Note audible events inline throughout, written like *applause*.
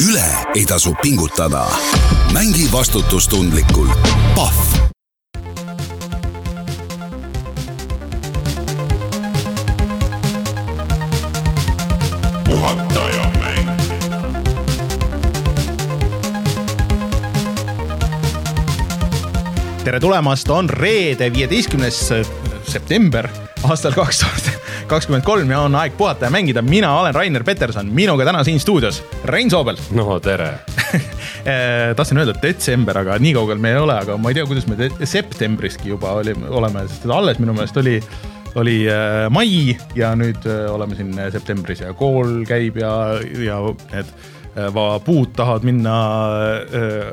üle ei tasu pingutada. mängi vastutustundlikult. Pahv tere tulemast, on reede, viieteistkümnes september aastal kaks tuhat kakskümmend kolm ja on aeg puhata ja mängida. mina olen Rainer Peterson, minuga täna siin stuudios Rein Soobel. no tere *laughs* tahtsin öelda detsember, aga nii kaugel me ei ole, aga ma ei tea, kuidas me septembriski juba olime, oleme, sest alles minu meelest oli oli äh, mai ja nüüd äh, oleme siin septembris ja kool käib ja, ja need puud tahavad minna äh,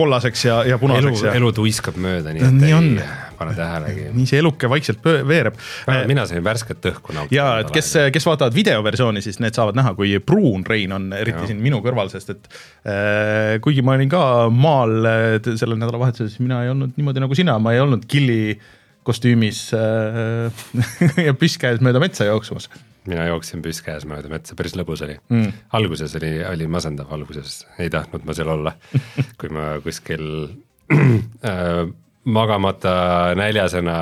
kollaseks ja, ja punaseks. elu, elu tuiskab mööda, nii et nii ei on. pane tähelegi. nii see eluke vaikselt veereb. mina sain värsket õhku nautida. ja, et kes, kes vaatavad videoversiooni, siis need saavad näha, kui pruun Rein on, eriti ja. siin minu kõrval, sest et äh, kuigi ma olin ka maal sellel nädalavahetusel, siis mina ei olnud niimoodi nagu sina, ma ei olnud killi kostüümis äh, *laughs* ja püss käes mööda metsa jooksmas mina jooksin püss käes mööda metsa, päris lõbus oli. Mm.. alguses oli, oli masendav, alguses ei tahtnud ma seal olla. *laughs* Kui ma kuskil *clears throat* äh, magamata näljasena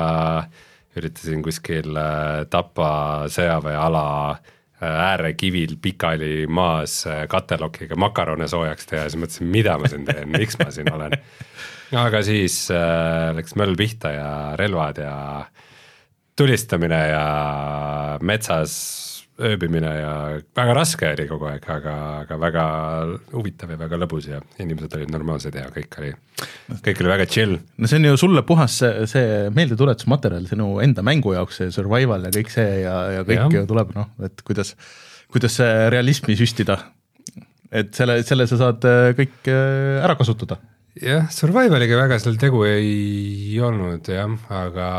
üritasin kuskil äh, Tapa sõjaväeala äh, äärekivil pikali maas äh, katelokiga makarone soojaks teha siis mõtlesin, mida ma siin teen, miks ma siin olen. *laughs* aga siis äh, läks möll pihta ja relvad ja äh, tulistamine ja metsas ööbimine ja väga raske oli kogu aeg, aga, aga väga huvitav ja väga lõbus ja inimesed olid normaalsed ja kõik oli, kõik oli väga chill. no see on ju sulle puhas see, see meeldetuletusmaterjal sinu enda mängu jaoks, see survival ja kõik see ja, ja kõik ja. ju tuleb noh, et kuidas, kuidas realismi süstida. et selle, selle sa saad äh, kõik äh, ära kasutada. jah, survivaliga väga seal tegu ei olnud jah, aga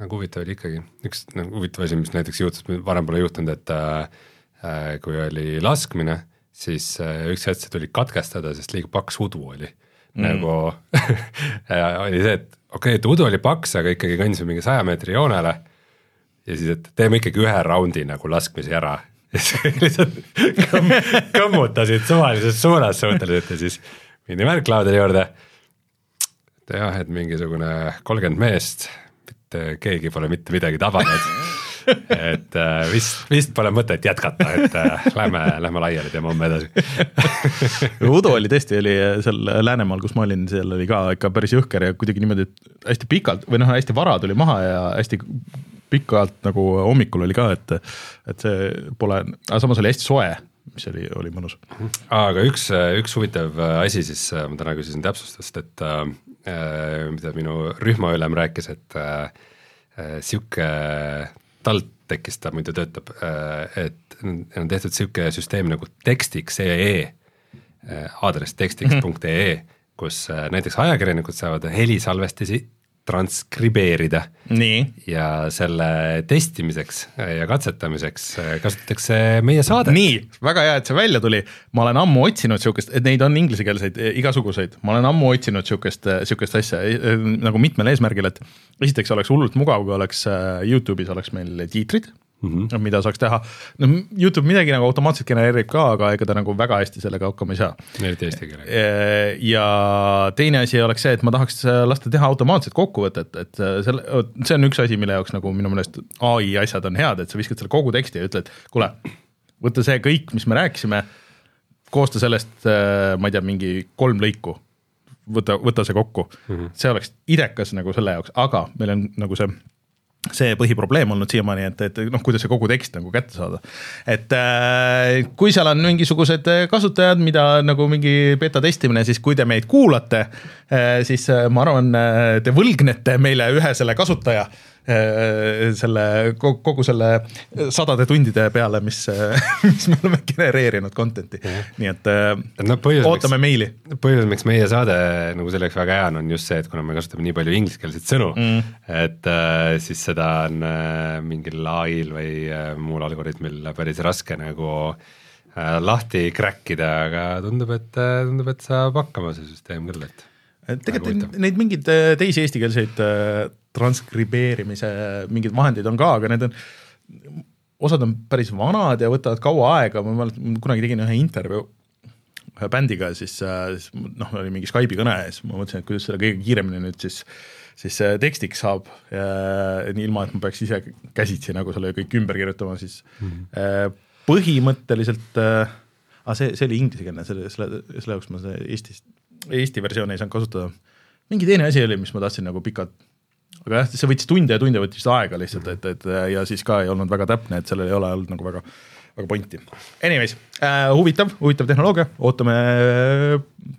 nagu huvitav oli ikkagi, üks nagu huvitav asi, mis näiteks juhtus, varem pole juhtunud, et äh, kui oli laskmine, siis äh, üks hetk see tuli katkestada, sest liiga paks udu oli. Mm.. nagu *laughs* oli see, et okei okay,, et udu oli paks, aga ikkagi kõndisime mingi saja meetri joonele ja siis, et teeme ikkagi ühe raundi nagu laskmisi ära. *laughs* Ja siis lihtsalt kõmm, kõmmutasid suvalises suunas suhteliselt ja siis mindi märklaudade juurde. et jah, et mingisugune kolmkümmend meest et äh, keegi pole mitte midagi tabanud et äh, vist, vist pole mõtet jätkata, et äh, lähme, lähme laiali, teeme homme edasi *laughs* Udo oli tõesti, oli seal Läänemaal, kus ma olin, seal oli ka ikka päris jõhker ja kuidagi niimoodi, et hästi pikalt või noh, hästi vara tuli maha ja hästi pikalt nagu hommikul oli ka, et, et see pole, aga samas oli hästi soe mis oli, oli mõnus. aga üks, üks huvitav asi siis, ma täna küsisin täpsustust, et mida minu rühmaülem rääkis, et äh, äh, sihuke tald tekkis, ta muidu töötab, et on tehtud sihuke süsteem nagu tekstiks.ee, aadress tekstiks.ee, kus näiteks ajakirjanikud saavad helisalvestisi transkribeerida. ja selle testimiseks ja katsetamiseks kasutatakse meie saadet. nii, väga hea, et see välja tuli, ma olen ammu otsinud sihukest, et neid on inglisekeelseid igasuguseid, ma olen ammu otsinud sihukest, sihukest asja nagu mitmel eesmärgil, et esiteks oleks hullult mugav, kui oleks Youtube'is oleks meil tiitrid mm, -hmm. mida saaks teha. no Youtube midagi nagu automaatselt genereerib ka, aga ega ta nagu väga hästi sellega hakkama ei saa. eriti eesti keelega. Ja teine asi oleks see, et ma tahaks lasta teha automaatset kokkuvõtet, et selle, see on üks asi, mille jaoks nagu minu meelest ai asjad on head, et sa viskad selle kogu teksti ja ütled, kuule, võta see kõik, mis me rääkisime, koosta sellest, ma ei tea, mingi kolm lõiku võta, võta see kokku mm, -hmm. see oleks idekas nagu selle jaoks, aga meil on nagu see see põhiprobleem olnud siiamaani, et, et noh, kuidas see kogu tekst nagu kätte saada. et äh, kui seal on mingisugused kasutajad, mida nagu mingi beta testimine, siis kui te meid kuulate äh,, siis äh, ma arvan, äh, te võlgnete meile ühe selle kasutaja äh, Äh, selle kogu selle sadade tundide peale, mis, *laughs* mis me oleme genereerinud content'i, nii et no, põhjus, ootame meili. põhjus, miks meie saade nagu selleks väga hea on, on just see, et kuna me kasutame nii palju ingliskeelseid sõnu mm., et äh, siis seda on äh, mingil ai-l või äh, muul algoritmil päris raske nagu äh, lahti crack ida, aga tundub, et äh,, tundub, et saab hakkama see süsteem küll, et tegelikult neid mingeid äh, teisi eestikeelseid äh, transkribeerimise mingeid vahendeid on ka, aga need on osad on päris vanad ja võtavad kaua aega, ma mäletan, kunagi tegin ühe intervjuu ühe bändiga siis, siis noh, oli mingi Skype'i kõne ja siis ma mõtlesin, et kuidas seda kõige kiiremini nüüd siis siis tekstiks saab, ilma et ma peaks ise käsitsi nagu selle kõik ümber kirjutama, siis mm -hmm. põhimõtteliselt äh, aga see, see oli inglisekeelne, selle, selle, selle jaoks ma seda Eestis, Eesti versiooni ei saanud kasutada. mingi teine asi oli, mis ma tahtsin nagu pikalt, aga jah, see võttis tunde ja tunde võttis aega lihtsalt, et, et ja siis ka ei olnud väga täpne, et sellel ei ole olnud nagu väga, väga pointi. Anyways äh,, huvitav, huvitav tehnoloogia, ootame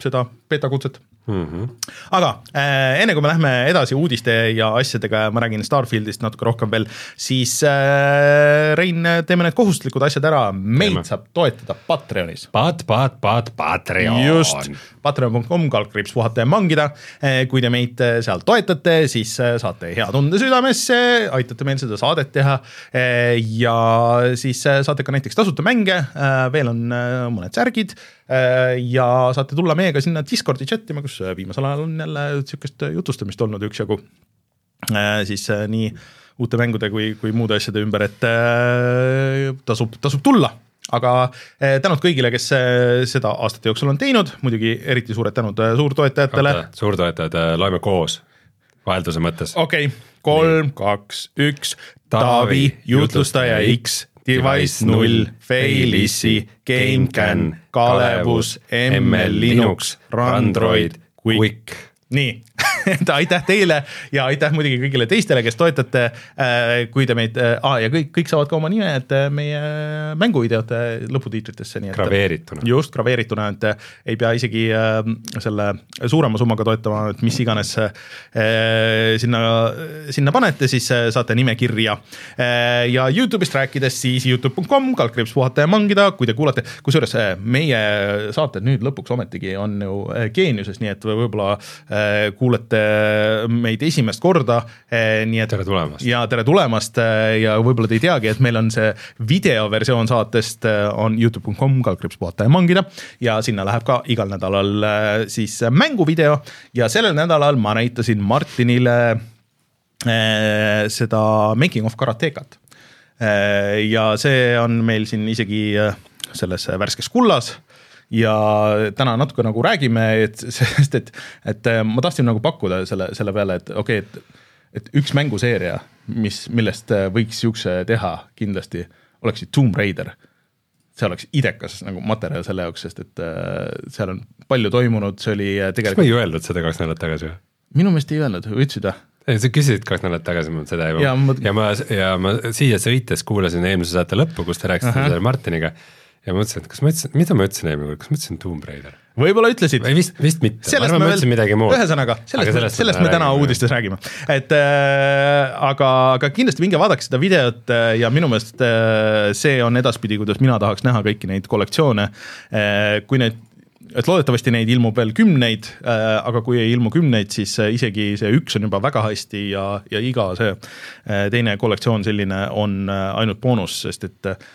seda beeta kutset mm. -hmm. aga äh, enne kui me lähme edasi uudiste ja asjadega ja ma räägin Starfieldist natuke rohkem veel, siis äh, Rein, teeme need kohustuslikud asjad ära, meid teeme. saab toetada Patreonis. Pat, pat, pat, Patreon. just, patreon.com kaldkriips puhata ja mangida. Äh, kui te meid äh, seal toetate, siis äh, saate hea tunde südamesse, aitate meil seda saadet teha ja siis saate ka näiteks tasuta mänge, veel on mõned särgid ja saate tulla meiega sinna Discordi chat ima, kus äh, viimasel ajal on jälle niisugust jutustamist olnud üksjagu. Äh, siis nii uute mängude kui, kui muude asjade ümber, et tasub, tasub tulla aga tänud kõigile, kes seda aastate jooksul on teinud, muidugi eriti suured tänud suurtoetajatele. suurtoetajad, loeme koos, vahelduse mõttes. okei okay., kolm, kaks, üks, Taavi, jutlustaja X Device null, Failissi, GameCAN, Kalevus, ML Linux, Randroid, Quick. nii et *laughs* aitäh teile ja aitäh muidugi kõigile teistele, kes toetate. Äh, kui te meid ah,, ja kõik, kõik saavad ka oma nimed äh, meie mänguvideote lõputiitritesse, nii et. graveerituna. just, graveerituna, et ei pea isegi selle suurema summaga toetama, et mis iganes äh, sinna, sinna panete, siis saate nimekirja äh,. ja Youtube'ist rääkides, siis Youtube.com, kaldkriips puhata ja mangida, kui te kuulate, kusjuures meie saated nüüd lõpuks ometigi on ju geeniuses, nii et võib-olla kuulete kuulate meid esimest korda, eh, nii et tere tulemast! ja tere tulemast eh, ja võib-olla te ei teagi, et meil on see videoversioon saatest eh, on Youtube.com, kaldkriips puhata ja mangida ja sinna läheb ka igal nädalal siis mänguvideo ja sellel nädalal ma näitasin Martinile seda Making of Karatekat. ja see on meil siin isegi selles värskes kullas ja täna natuke nagu räägime, et *laughs* sest et, et äh, ma tahtsin nagu pakkuda selle, selle peale, et okei okay,, et, et üks mänguseeria, mis, millest äh, võiks siukse teha kindlasti, oleks ju Tomb Raider see oleks idekas nagu materjal selle jaoks, sest et äh, seal on palju toimunud, see oli tegelikult. kas ma ei öelnud seda kaks nädalat tagasi või? minu meelest ei öelnud, ütlesid või? ei, sa küsisid kaks nädalat tagasi mult seda juba ja, ma... ja ma, ja ma siia sõites kuulasin eelmise saate lõppu, kus te rääkisite selle Martiniga ja mõtlesin, et kas ma ütlesin, mida ma ütlesin eelmine kord, kas ma ütlesin Tomb Raider? võib-olla ütlesid. ei vist, vist mitte, ma arvan, ma ütlesin midagi muud. ühesõnaga, sellest, sellest, sellest me täna uudistes räägime, et äh, aga, aga kindlasti minge vaadake seda videot äh, ja minu meelest äh, see on edaspidi, kuidas mina tahaks näha kõiki neid kollektsioone äh,. kui neid et loodetavasti neid ilmub veel kümneid äh,, aga kui ei ilmu kümneid, siis äh, isegi see üks on juba väga hästi ja, ja iga see äh, teine kollektsioon selline on äh, ainult boonus, sest et äh,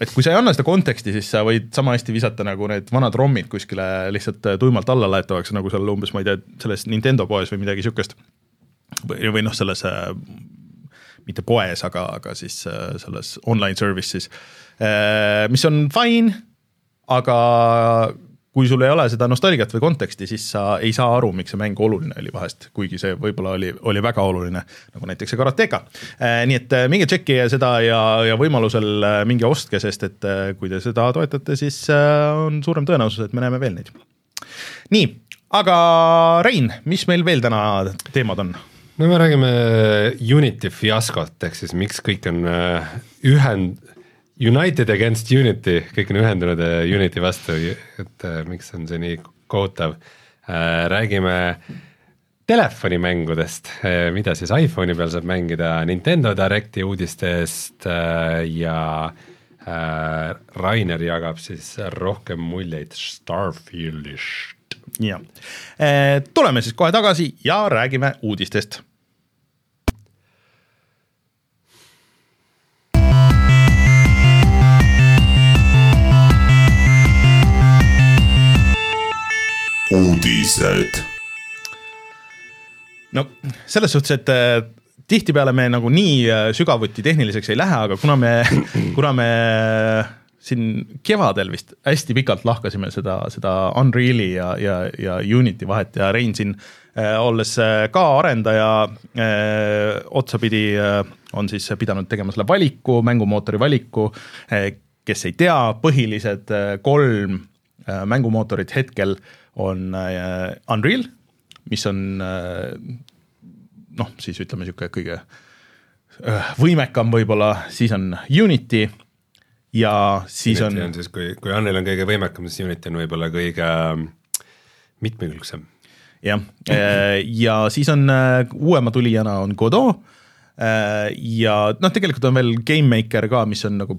et kui sa ei anna seda konteksti, siis sa võid sama hästi visata nagu need vanad ROM-id kuskile lihtsalt äh, tuimalt alla laetavaks, nagu seal umbes, ma ei tea, selles Nintendo poes või midagi sihukest. või, või noh, selles äh, mitte poes, aga, aga siis äh, selles online service'is, mis on fine, aga kui sul ei ole seda nostalgiat või konteksti, siis sa ei saa aru, miks see mäng oluline oli vahest, kuigi see võib-olla oli, oli väga oluline, nagu näiteks see Karateka. Äh, nii et äh, minge tšekkige seda ja, ja võimalusel äh, minge ostke, sest et kui te seda toetate, siis on suurem tõenäosus, et me näeme veel neid. nii, aga Rein, mis meil veel täna teemad on? no me räägime Unity fiaskot, ehk siis miks kõik on ühend-, United against Unity, kõik on ühendunud äh, Unity vastu, et äh, miks on see nii kohutav? Äh,. räägime telefonimängudest, mida siis iPhone'i peal saab mängida, Nintendo Directi uudistest ja Rainer jagab siis rohkem muljeid Starfieldist. jah, tuleme siis kohe tagasi ja räägime uudistest uudised. no selles suhtes, et äh, tihtipeale me nagu nii äh, sügavuti tehniliseks ei lähe, aga kuna me, *clears throat* kuna me siin kevadel vist hästi pikalt lahkasime seda, seda Unreali ja, ja, ja Unity vahet ja Rein siin äh, olles äh, ka arendaja äh, otsapidi äh, on siis pidanud tegema selle valiku, mängumootori valiku äh,. kes ei tea, põhilised äh, kolm äh, mängumootorit hetkel on äh, Unreal, mis on äh, noh, siis ütleme niisugune kõige äh, võimekam võib-olla, siis on Unity ja siis Unity on, on siis, kui, kui Unreal on kõige võimekam, siis Unity on võib-olla kõige mitmekülgsem. jah, ja siis on uuema tulijana on Godot ja noh, tegelikult on veel GameMaker ka, mis on nagu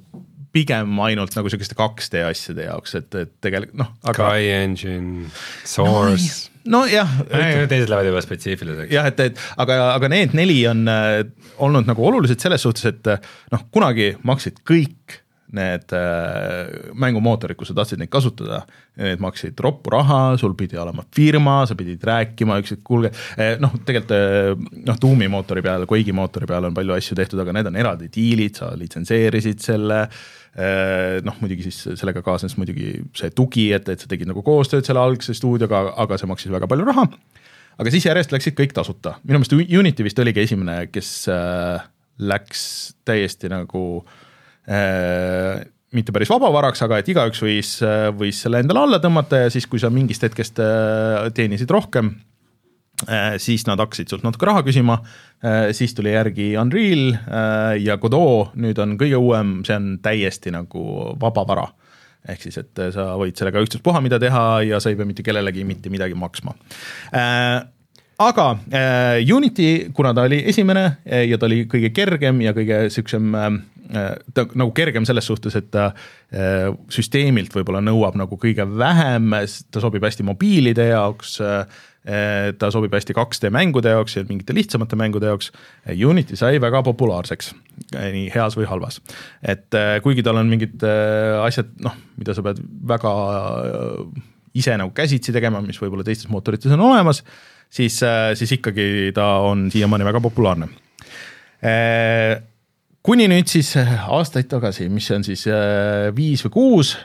pigem ainult nagu sihukeste 2D asjade jaoks, et, et tegelikult noh, aga CryEngine, Source nojah no, teised lähevad juba spetsiifiliseks. jah, et, et aga, aga need neli on äh, olnud nagu olulised selles suhtes, et äh, noh, kunagi maksid kõik need äh, mängumootorid, kui sa tahtsid neid kasutada, need maksid roppu raha, sul pidi olema firma, sa pidid rääkima, üks, et kuulge eh,, noh, tegelikult eh, noh, Doomi mootori peal, Quake'i mootori peal on palju asju tehtud, aga need on eraldi diilid, sa litsenseerisid selle eh,, noh, muidugi siis sellega kaasnes muidugi see tugi, et, et sa tegid nagu koostööd selle algse stuudioga, aga see maksis väga palju raha, aga siis järjest läksid kõik tasuta, minu meelest Unity vist oligi esimene, kes äh, läks täiesti nagu äh, mitte päris vabavaraks, aga et igaüks võis, võis selle endale alla tõmmata ja siis, kui sa mingist hetkest äh, teenisid rohkem, äh, siis nad hakkasid sult natuke raha küsima, äh, siis tuli järgi Unreal ja Godot nüüd on kõige uuem, see on täiesti nagu vaba vara. ehk siis, et sa võid sellega ükstaspuha mida teha ja sa ei pea mitte kellelegi mitte midagi maksma aga äh, Unity, kuna ta oli esimene ja ta oli kõige kergem ja kõige siuksem äh, ta nagu kergem selles suhtes, et ta äh, süsteemilt võib-olla nõuab nagu kõige vähem, ta sobib hästi mobiilide jaoks äh,, ta sobib hästi 2D mängude jaoks ja mingite lihtsamate mängude jaoks. Unity sai väga populaarseks, nii heas või halvas. et kuigi tal on mingid asjad, noh, mida sa pead väga ise nagu käsitsi tegema, mis võib-olla teistes mootorites on olemas, siis, siis ikkagi ta on siiamaani väga populaarne kuni nüüd siis aastaid tagasi, mis on siis viis või kuus,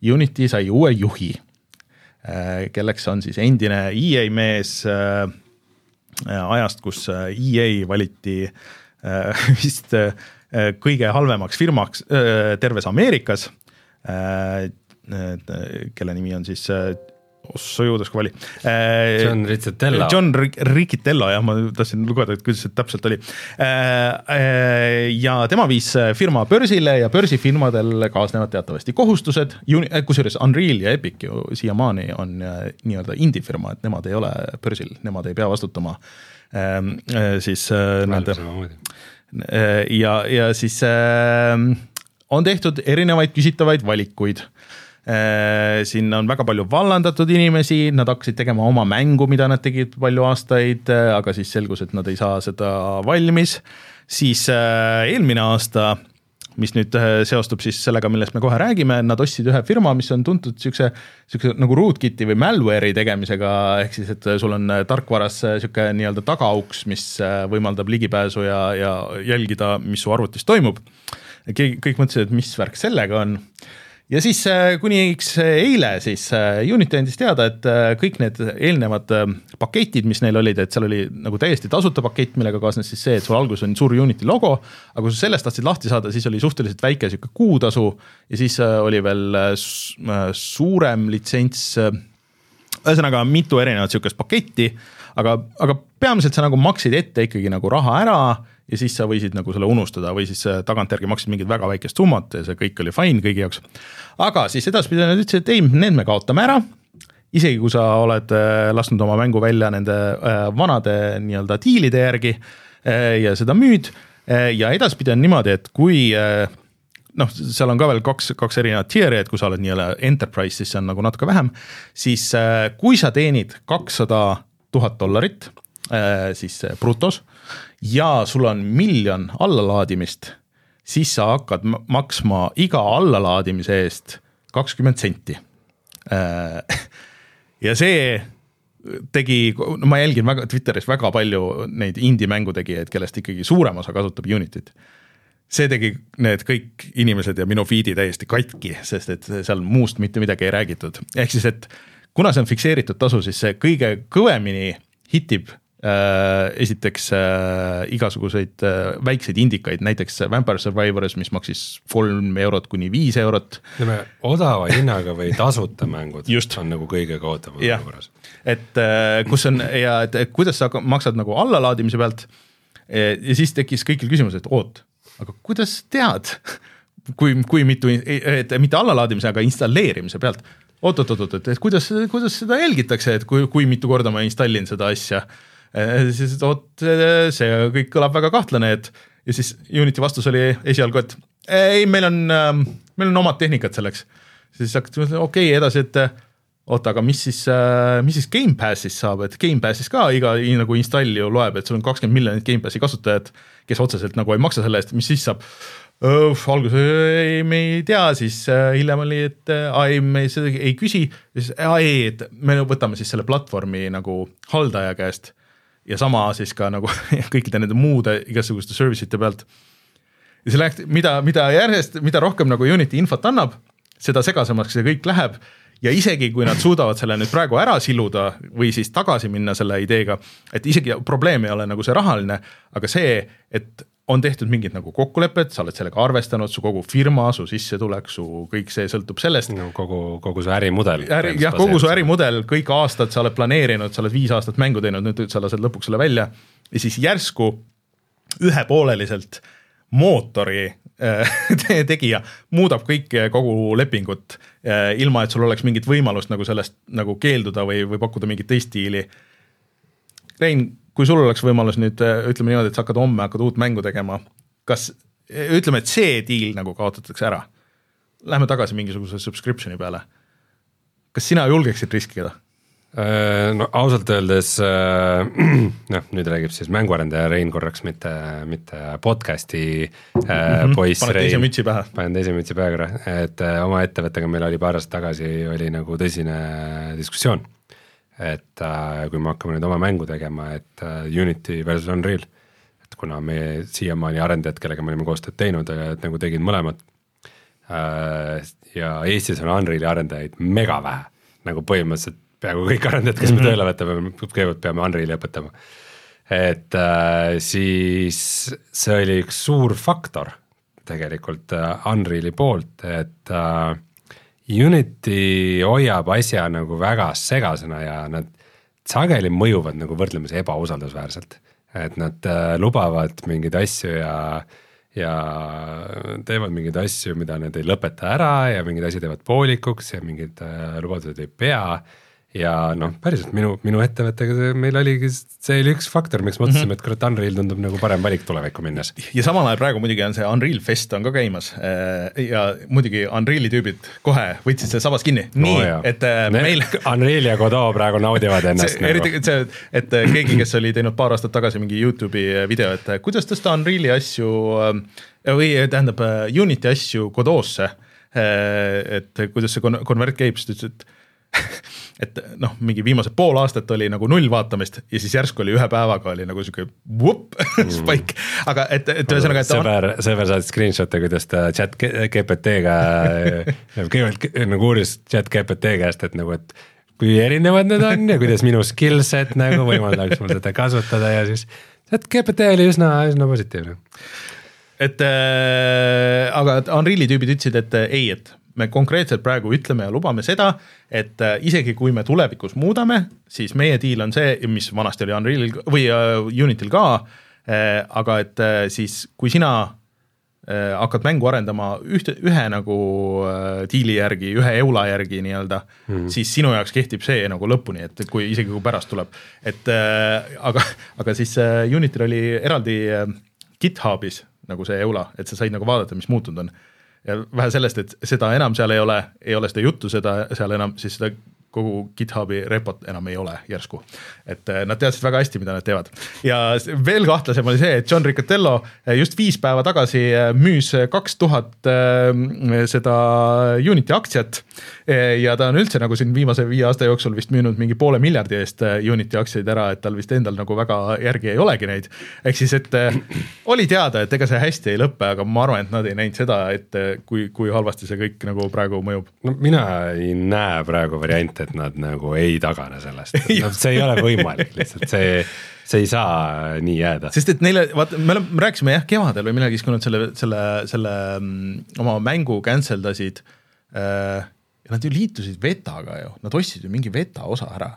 Unity sai uue juhi, kelleks on siis endine EA mees ajast, kus EA valiti *laughs* vist kõige halvemaks firmaks terves Ameerikas, kelle nimi on siis ossa juudas kui vali. John Riccitello. John Riccitello jah, ma tahtsin lugeda, et kuidas see täpselt oli. ja tema viis firma börsile ja börsifirmadel kaasnevad teatavasti kohustused, kusjuures Unreal ja Epic ju siiamaani on nii-öelda indie-firma, et nemad ei ole börsil, nemad ei pea vastutama siis nende ja, ja siis on tehtud erinevaid küsitavaid valikuid Äh, siin on väga palju vallandatud inimesi, nad hakkasid tegema oma mängu, mida nad tegid palju aastaid, äh, aga siis selgus, et nad ei saa seda valmis. siis äh, eelmine aasta, mis nüüd seostub siis sellega, millest me kohe räägime, nad ostsid ühe firma, mis on tuntud niisuguse, niisuguse nagu rootkit'i või malware'i tegemisega, ehk siis, et sul on tarkvaras niisugune nii-öelda tagauks, mis võimaldab ligipääsu ja, ja jälgida, mis su arvutis toimub. kõik mõtlesid, et mis värk sellega on ja siis äh, kuniks eile siis äh, Unity andis teada, et äh, kõik need eelnevad paketid, mis neil olid, et seal oli nagu täiesti tasuta pakett, millega kaasnes siis see, et sul alguses on suur Unity logo, aga kui sa sellest tahtsid lahti saada, siis oli suhteliselt väike sihuke kuutasu ja siis oli veel suurem litsents. ühesõnaga mitu erinevat sihukest paketti, aga, aga peamiselt sa nagu maksid ette ikkagi nagu raha ära ja siis sa võisid nagu selle unustada või siis äh, tagantjärgi maksid mingit väga väikest summat ja see kõik oli fine kõigi jaoks. aga siis edaspidi nad ütlesid, et ei, need me kaotame ära, isegi kui sa oled äh, lasknud oma mängu välja nende äh, vanade nii-öelda diilide järgi ja seda müüd ja edaspidi on niimoodi, et kui noh, seal on ka veel kaks, kaks erinevat tier'i, et kui sa oled nii-öelda enterprise, siis see on nagu natuke vähem, siis kui sa teenid kakssada tuhat dollarit, siis brutos ja sul on miljon allalaadimist, siis sa hakkad maksma iga allalaadimise eest kakskümmend senti. Äh, *laughs* ja see tegi, no ma jälgin väga Twitteris väga palju neid indie mängutegijaid, kellest ikkagi suurem osa kasutab Unityt. see tegi need kõik inimesed ja minu feed'i täiesti katki, sest et seal muust mitte midagi ei räägitud, ehk siis, et kuna see on fikseeritud tasu, siis see kõige kõvemini hitib esiteks äh, igasuguseid äh, väikseid indikaid, näiteks Vampire Survivors, mis maksis kolm eurot kuni viis eurot. ütleme, odava hinnaga või tasuta mängud Just. on nagu kõige kaotavam olukorras., et äh, kus on ja et, et kuidas sa maksad nagu allalaadimise pealt ja siis tekkis kõigil küsimus, et oot, aga kuidas tead, kui, kui mitu, et mitte allalaadimise, aga installeerimise pealt oot-oot-oot, et kuidas, kuidas seda jälgitakse, et kui, kui mitu korda ma installin seda asja. siis, et oot, see kõik kõlab väga kahtlane, et ja siis Unity vastus oli esialgu, et ei, meil on, meil on omad tehnikad selleks. siis hakati mõtlema, okei okay,, edasi, et oota, aga mis siis, mis siis Gamepassis saab, et Gamepassis ka iga nagu install ju loeb, et sul on kakskümmend miljonit Gamepassi kasutajat, kes otseselt nagu ei maksa selle eest, mis siis saab? alguses ei, me ei tea, siis äh, hiljem oli, et äh, aa, ei, me seda ei küsi, siis aa, ei, et me võtame siis selle platvormi nagu haldaja käest ja sama siis ka nagu *laughs* kõikide nende muude igasuguste service ite pealt. Ja see läks, mida, mida järjest, mida rohkem nagu Unity infot annab, seda segasemaks see kõik läheb. Ja isegi kui nad suudavad selle nüüd praegu ära siluda või siis tagasi minna selle ideega, et isegi probleem ei ole nagu see rahaline, aga see, et on tehtud mingid nagu kokkulepped, sa oled sellega arvestanud, su kogu firma, su sissetulek, su kõik see sõltub sellest, no kogu, kogu see ärimudel. äri, jah, kogu su. ärimudel, kõik aastad sa oled planeerinud, sa oled viis aastat mängu teinud, nüüd sa lased lõpuks selle välja ja siis järsku ühepooleliselt mootori äh, *laughs* te- tegija muudab kõike, kogu lepingut, ilma et sul oleks mingit võimalust nagu sellest nagu keelduda või, või pakkuda mingit teist diili. Rein, kui sul oleks võimalus nüüd ütleme niimoodi, et sa hakkad homme hakkad uut mängu tegema, kas ütleme, et see diil nagu kaotatakse ära, lähme tagasi mingisuguse subscription'i peale kas sina julgeksid riskida? Äh, no ausalt öeldes äh, *clears throat* noh, nüüd räägib siis mänguarendaja Rein korraks, mitte, mitte podcast'i äh, poiss paned teise Rein. mütsi pähe. panen teise mütsi pähe korra, et äh, oma ettevõttega meil oli paar aastat tagasi oli nagu tõsine diskussioon. Et äh, kui me hakkame nüüd oma mängu tegema, et äh, Unity versus Unreal, et kuna me siiamaani arendajad, kellega me olime koostööd teinud, et nagu tegid mõlemad äh,. ja Eestis on Unreali arendajaid mega vähe, nagu põhimõtteliselt peaaegu kõik arendajad, kes me tööle võtame, kõigepealt peame Unreali õpetama. et äh, siis see oli üks suur faktor tegelikult äh, Unreali poolt, et äh, Unity hoiab asja nagu väga segasena ja nad sageli mõjuvad nagu võrdlemisi ebausaldusväärselt. et nad äh, lubavad mingeid asju ja, ja teevad mingeid asju, mida nad ei lõpeta ära ja mingid asjad jäävad poolikuks ja mingid äh, lubadused ei pea ja noh, päriselt minu, minu ettevõttega see- meil oligi, see oli üks faktor, miks me otsustasime, et kurat, Unreal tundub nagu parem valik tulevikku minnes. ja samal ajal praegu muidugi on see Unreal Fest on ka käimas äh, ja muidugi Unreali tüübid kohe võtsid selle sabas kinni, nii Oo jaa. et äh, Need- meil *laughs* Unreal ja Godot praegu naudivad ennast see, eriti nagu. see, et äh, keegi, kes oli teinud paar aastat tagasi mingi Youtube'i video, et kuidas tõsta Unreali asju või äh, tähendab äh, Unity asju Godot'sse. et kuidas see kon- convert käib, siis ta ütles, et *laughs* et noh, mingi viimased pool aastat oli nagu null vaatamist ja siis järsku oli ühe päevaga oli nagu sihuke vupp *laughs* spike, aga et, et ühesõnaga, et sõber, sõber saatis screenshot'e, kuidas ta chat GPT-ga *laughs* kõigepealt k- nagu uuris chat GPT käest, et nagu, et kui erinevad need on ja kuidas minu skill set nagu võimaldaks mul seda kasutada ja siis chat GPT oli üsna, üsna positiivne. et äh, aga Unreali tüübid ütlesid, et äh, ei, et me konkreetselt praegu ütleme ja lubame seda, et äh, isegi kui me tulevikus muudame, siis meie diil on see, mis vanasti oli Unrealil või äh, Unityl ka äh,, aga et siis, kui sina hakkad mängu arendama ühte, ühe nagu diili järgi, ühe eula järgi nii-öelda mm, -hmm. siis sinu jaoks kehtib see nagu lõpuni, et kui isegi kui pärast tuleb, et äh, aga, aga siis äh, Unityl oli eraldi äh, GitHubis nagu see eula, et sa said nagu vaadata, mis muutunud on ja vähe sellest, et seda enam seal ei ole, ei ole seda juttu, seda seal enam siis seda kogu GitHubi repot enam ei ole järsku. et äh, nad teadsid väga hästi, mida nad teevad. ja veel kahtlasem oli see, et John Riccatello äh, just viis päeva tagasi äh, müüs kaks tuhat seda Unity aktsiat ja ta on üldse nagu siin viimase viie aasta jooksul vist müünud mingi poole miljardi eest Unity aktsiaid ära, et tal vist endal nagu väga järgi ei olegi neid. ehk siis, et oli teada, et ega see hästi ei lõpe, aga ma arvan, et nad ei näinud seda, et kui, kui halvasti see kõik nagu praegu mõjub. no mina ei näe praegu variante, et nad nagu ei tagane sellest *laughs* no see ei ole võimalik lihtsalt, see see ei saa nii jääda. sest et neile, vaata, me oleme, me rääkisime jah, kevadel või millalgi, kui nad selle, selle, selle mm, oma mängu cancel dasid äh,. Ja nad ju liitusid Vetaga ju, nad ostsid ju mingi Veta osa ära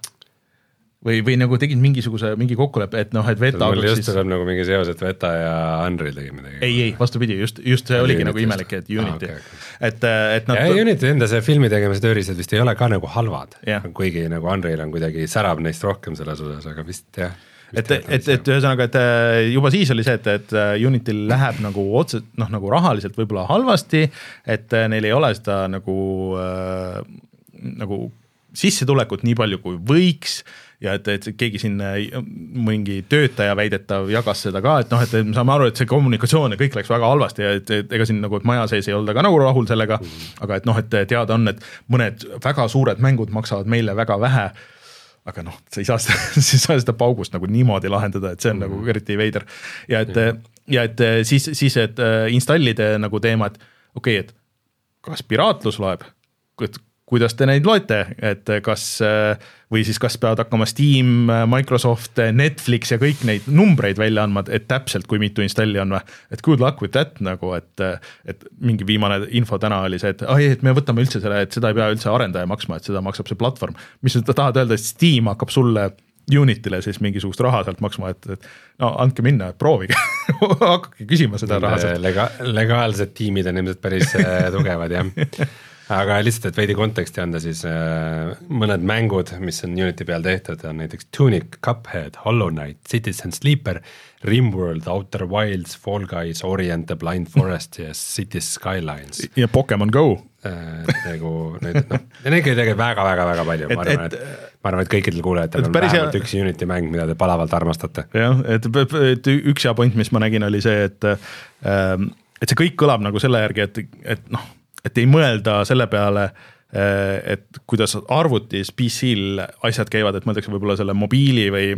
või, või nagu tegid mingisuguse, mingi kokkuleppe, et noh, et Veta mul just tuleb siis... nagu mingi seos, et Veta ja Unreal tegid midagi. ei, ei vastupidi, just, just see oligi nagu imelik, et Unity ah,, okay, okay. et, et nad. ja Unity enda see filmi tegemise tööriistad vist ei ole ka nagu halvad, kuigi nagu Unreal on kuidagi, särab neist rohkem selles osas, aga vist jah et, et, et ühesõnaga, et äh, juba siis oli see, et, et äh, Unityl läheb nagu otse noh, nagu rahaliselt võib-olla halvasti, et äh, neil ei ole seda nagu äh,, nagu sissetulekut nii palju, kui võiks ja et, et keegi siin mingi töötaja väidetav jagas seda ka, et noh, et me saame aru, et see kommunikatsioon ja kõik läks väga halvasti ja et, et ega siin nagu maja sees ei olda ka nagu rahul sellega mm. -hmm. aga et noh, et teada on, et mõned väga suured mängud maksavad meile väga vähe aga noh, sa ei saa seda, *laughs* sa ei saa seda paugust nagu niimoodi lahendada, et see on mm. -hmm. nagu eriti veider. ja et -hmm. ja et siis, siis, et installide nagu teema, et okei okay,, et kas piraatlus loeb, et kuidas te neid loete, et kas või siis kas peavad hakkama Steam, Microsoft, Netflix ja kõik neid numbreid välja andma, et täpselt, kui mitu installi on või. et good luck with that nagu, et, et mingi viimane info täna oli see, et ai, et me võtame üldse selle, et seda ei pea üldse arendaja maksma, et seda maksab see platvorm. mis sa tahad öelda, et Steam hakkab sulle Unitile siis mingisugust raha sealt maksma, et, et no andke minna, proovige *laughs* hakake küsima seda raha sealt Lega,. legaalsed tiimid on ilmselt päris äh, tugevad jah *laughs* aga lihtsalt, et veidi konteksti anda, siis äh, mõned mängud, mis on Unity peal tehtud, on näiteks Tunic, Cuphead, Hollow Knight, Citizen Sleeper, Rimworld, Outer Wilds, Fall Guys, Orient the Blind Forest ja Cities Skylines. ja Pokemon Go äh,. nagu need, noh, neid käib tegelikult väga-väga-väga palju, ma arvan, et, et ma arvan, et kõikidel kuulajatel on vähemalt hea... üks Unity mäng, mida te palavalt armastate. jah, et, et üks hea point, mis ma nägin, oli see, et ähm, et see kõik kõlab nagu selle järgi, et, et noh et ei mõelda selle peale, eh, et kuidas arvutis PC-l asjad käivad, et mõeldakse võib-olla selle mobiili või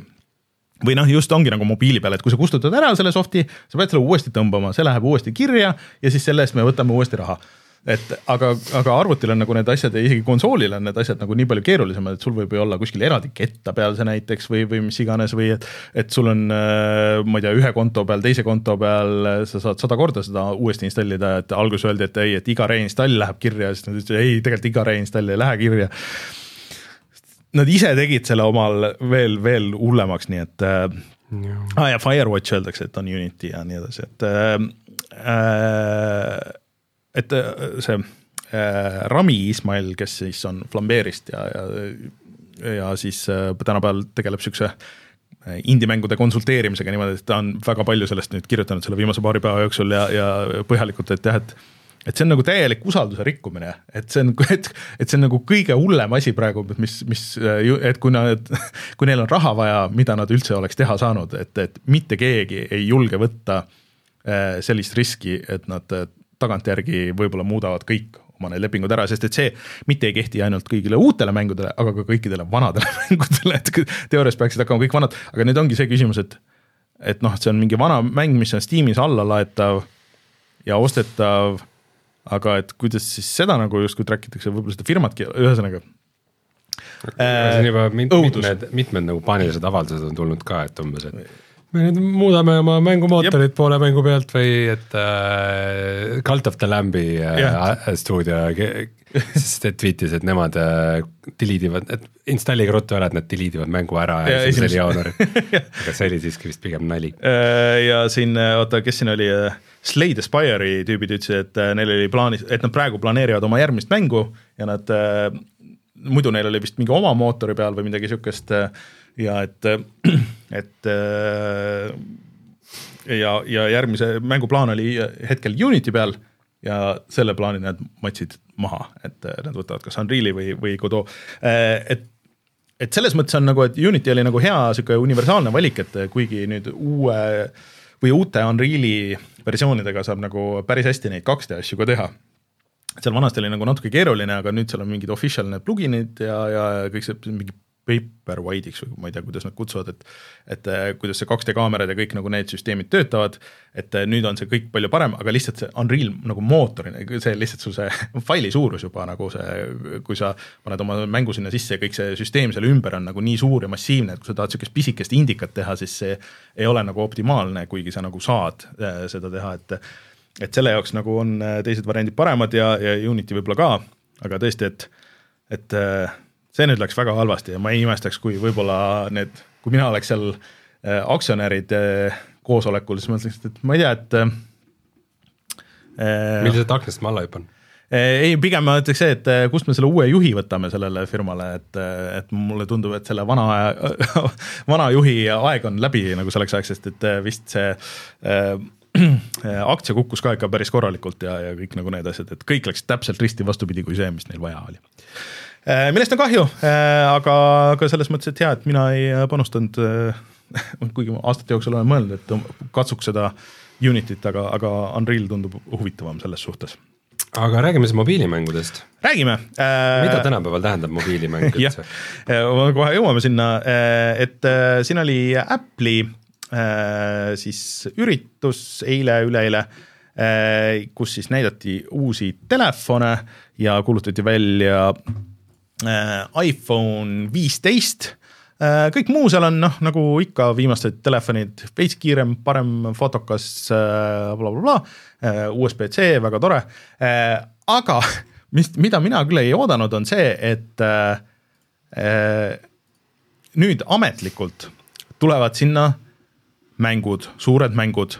või noh, just ongi nagu mobiili peal, et kui sa kustutad ära selle soft'i, sa pead selle uuesti tõmbama, see läheb uuesti kirja ja siis selle eest me võtame uuesti raha et aga, aga arvutil on nagu need asjad ja isegi konsoolil on need asjad nagu nii palju keerulisemad, et sul võib ju olla kuskil eraldi ketta peal see näiteks või, või mis iganes või et, et sul on, äh, ma ei tea, ühe konto peal, teise konto peal sa saad sada korda seda uuesti installida, et alguses öeldi, et ei, et iga reinstall läheb kirja, siis nad ütlesid ei, tegelikult iga reinstall ei lähe kirja. Nad ise tegid selle omal veel, veel hullemaks, nii et äh, ah, ja Firewatch öeldakse, et on Unity ja nii edasi, et äh, äh, et äh, see äh, Rami Ismail, kes siis on Flambeerist ja, ja, ja siis äh, tänapäeval tegeleb siukse äh, indie-mängude konsulteerimisega niimoodi, et ta on väga palju sellest nüüd kirjutanud selle viimase paari päeva jooksul ja, ja põhjalikult, et jah, et et see on nagu täielik usalduse rikkumine, et see on, *laughs* et, et see on nagu kõige hullem asi praegu, mis, mis, et kui nad, *laughs* kui neil on raha vaja, mida nad üldse oleks teha saanud, et, et mitte keegi ei julge võtta sellist riski, et nad tagantjärgi võib-olla muudavad kõik oma need lepingud ära, sest et see mitte ei kehti ainult kõigile uutele mängudele, aga ka kõikidele vanadele *laughs* mängudele, et teoorias peaksid hakkama kõik vanad, aga nüüd ongi see küsimus, et et noh, et see on mingi vana mäng, mis on Steamis alla laetav ja ostetav, aga et kuidas siis seda nagu justkui track itakse, võib-olla seda firmatki, ühesõnaga see on juba mitmed, mitmed nagu paanilised avaldused on tulnud ka, et umbes, et me nüüd muudame oma mängumootorit Jep. poole mängu pealt või et äh, Cult of the Lamb'i äh, yeah. stuudio sest et tweetis, et nemad äh, delete ivad, et installige ruttu ära, et nad delete ivad mängu ära ja, esimesel jaanuaril *laughs* aga see oli siiski vist pigem nali. Äh, ja siin, äh, oota, kes siin oli, äh, Slay the Spire'i tüübid ütlesid, et neil oli plaanis, et nad praegu planeerivad oma järgmist mängu ja nad, muidu neil oli vist mingi oma mootori peal või midagi sihukest ja et, et ja, ja järgmise mängu plaan oli hetkel Unity peal ja selle plaani nad matsid maha, et äh, nad võtavad kas Unreal'i või, või Godot, et et selles mõttes on nagu, et Unity oli nagu hea sihuke universaalne valik, et kuigi nüüd uue või uute Unreal'i versioonidega saab nagu päris hästi neid 2D asju ka teha. Seal vanasti oli nagu natuke keeruline, aga nüüd seal on mingid official need pluginid ja, ja kõik see mingi Paperwhite'iks või ma ei tea, kuidas nad kutsuvad, et et äh, kuidas see 2D kaamerad ja kõik nagu need süsteemid töötavad, et äh, nüüd on see kõik palju parem, aga lihtsalt see Unreal nagu mootorina, see lihtsalt sul see *laughs* faili suurus juba nagu see, kui sa paned oma mängu sinna sisse ja kõik see süsteem selle ümber on nagu nii suur ja massiivne, et kui sa tahad niisugust pisikest indikat teha, siis see ei ole nagu optimaalne, kuigi sa nagu saad äh, seda teha, et et selle jaoks nagu on teised variandid paremad ja, ja Unity võib-olla ka, aga tõesti, et et see nüüd läks väga halvasti ja ma ei imestaks, kui võib-olla need, kui mina oleks seal äh, aktsionäride äh, koosolekul, siis ma ütleks, et ma ei tea, et äh, millised aknast ma alla hüppan? ei, pigem ma ütleks see, et kust me selle uue juhi võtame sellele firmale, et, et mulle tundub, et selle vana, *laughs* vana juhi aeg on läbi nagu selleks ajaks, sest et vist see *clears throat* äh, aktsia kukkus ka ikka päris korralikult ja, ja kõik nagu need asjad, et kõik läks täpselt risti vastupidi kui see, mis neil vaja oli Äh, millest on kahju, äh, aga ka selles mõttes, et hea, et mina ei äh, panustanud, *laughs* kuigi ma aastate jooksul olen mõelnud, et katsuks seda Unityt, aga, aga Unreal tundub huvitavam selles suhtes aga räägime siis mobiilimängudest. räägime äh,. mida tänapäeval tähendab mobiilimäng *laughs* üldse? kohe jõuame sinna, et siin oli Apple'i siis üritus eile-üleeile, kus siis näidati uusi telefone ja kuulutati välja Äh, iPhone viisteist äh, kõik muu seal on noh, nagu ikka viimased telefonid, veits kiirem, parem, fotokas blablabla äh, bla,, USB-C, väga tore. aga *laughs* mis, mida mina küll ei oodanud, on see, et nüüd ametlikult tulevad sinna mängud, suured mängud.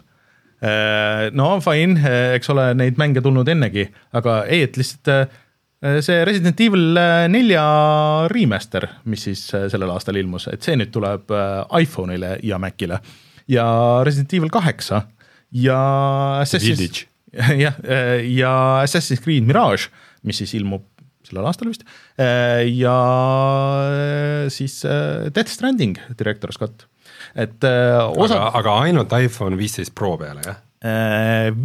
no fine, eks ole, neid mänge tulnud ennegi, aga ei, et lihtsalt Äh, see Resident Evil äh, nelja remaster, mis siis äh, sellel aastal ilmus, et see nüüd tuleb iPhone'ile ja Macile. Ja Resident Evil kaheksa ja Assassin's, *laughs* jah, ja Assassin's Creed Mirage, mis siis ilmub sellel aastal vist, ja siis Death Stranding Director's Cut, et osa aga, aga ainult iPhone viisteist Pro peale, jah?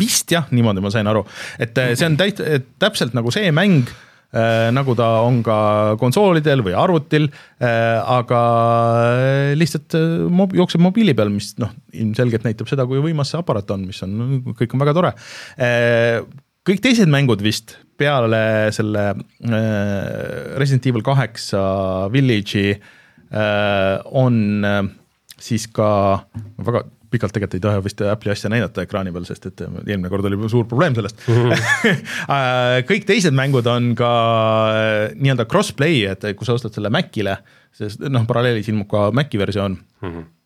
Vist jah, niimoodi ma sain aru, et see on täit-, täpselt nagu see mäng Äh, nagu ta on ka konsoolidel või arvutil, äh, aga äh, lihtsalt mob-, jookseb mobiili peal, mis noh, ilmselgelt näitab seda, kui võimas see aparaat on, mis on, kõik on väga tore. kõik teised mängud vist peale selle Resident Evil kaheksa Village'i on siis ka väga pikalt tegelikult ei taha vist Apple'i asja näidata ekraani peal, sest et eelmine kord oli suur probleem sellest mm. -hmm. *laughs* kõik teised mängud on ka äh, nii-öelda cross-play, et kui sa ostad selle Macile, sest noh, paralleelis ilmub ka Maci versioon mm. -hmm Äh,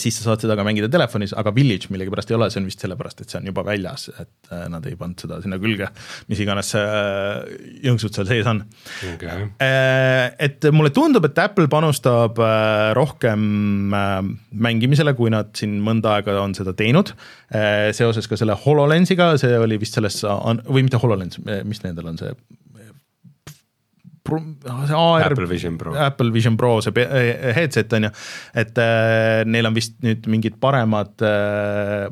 siis sa saad seda ka mängida telefonis, aga Village millegipärast ei ole, see on vist sellepärast, et see on juba väljas, et äh, nad ei pannud seda sinna külge, mis iganes äh, jõnksud seal sees on. Okay.. Et mulle tundub, et Apple panustab rohkem mängimisele, kui nad siin mõnda aega on seda teinud, seoses ka selle HoloLensiga, see oli vist selles, või mitte HoloLens, mis nendel on see see AR. Apple Vision Pro. Apple Vision Pro, see eh, headset on ju, et äh, neil on vist nüüd mingid paremad äh,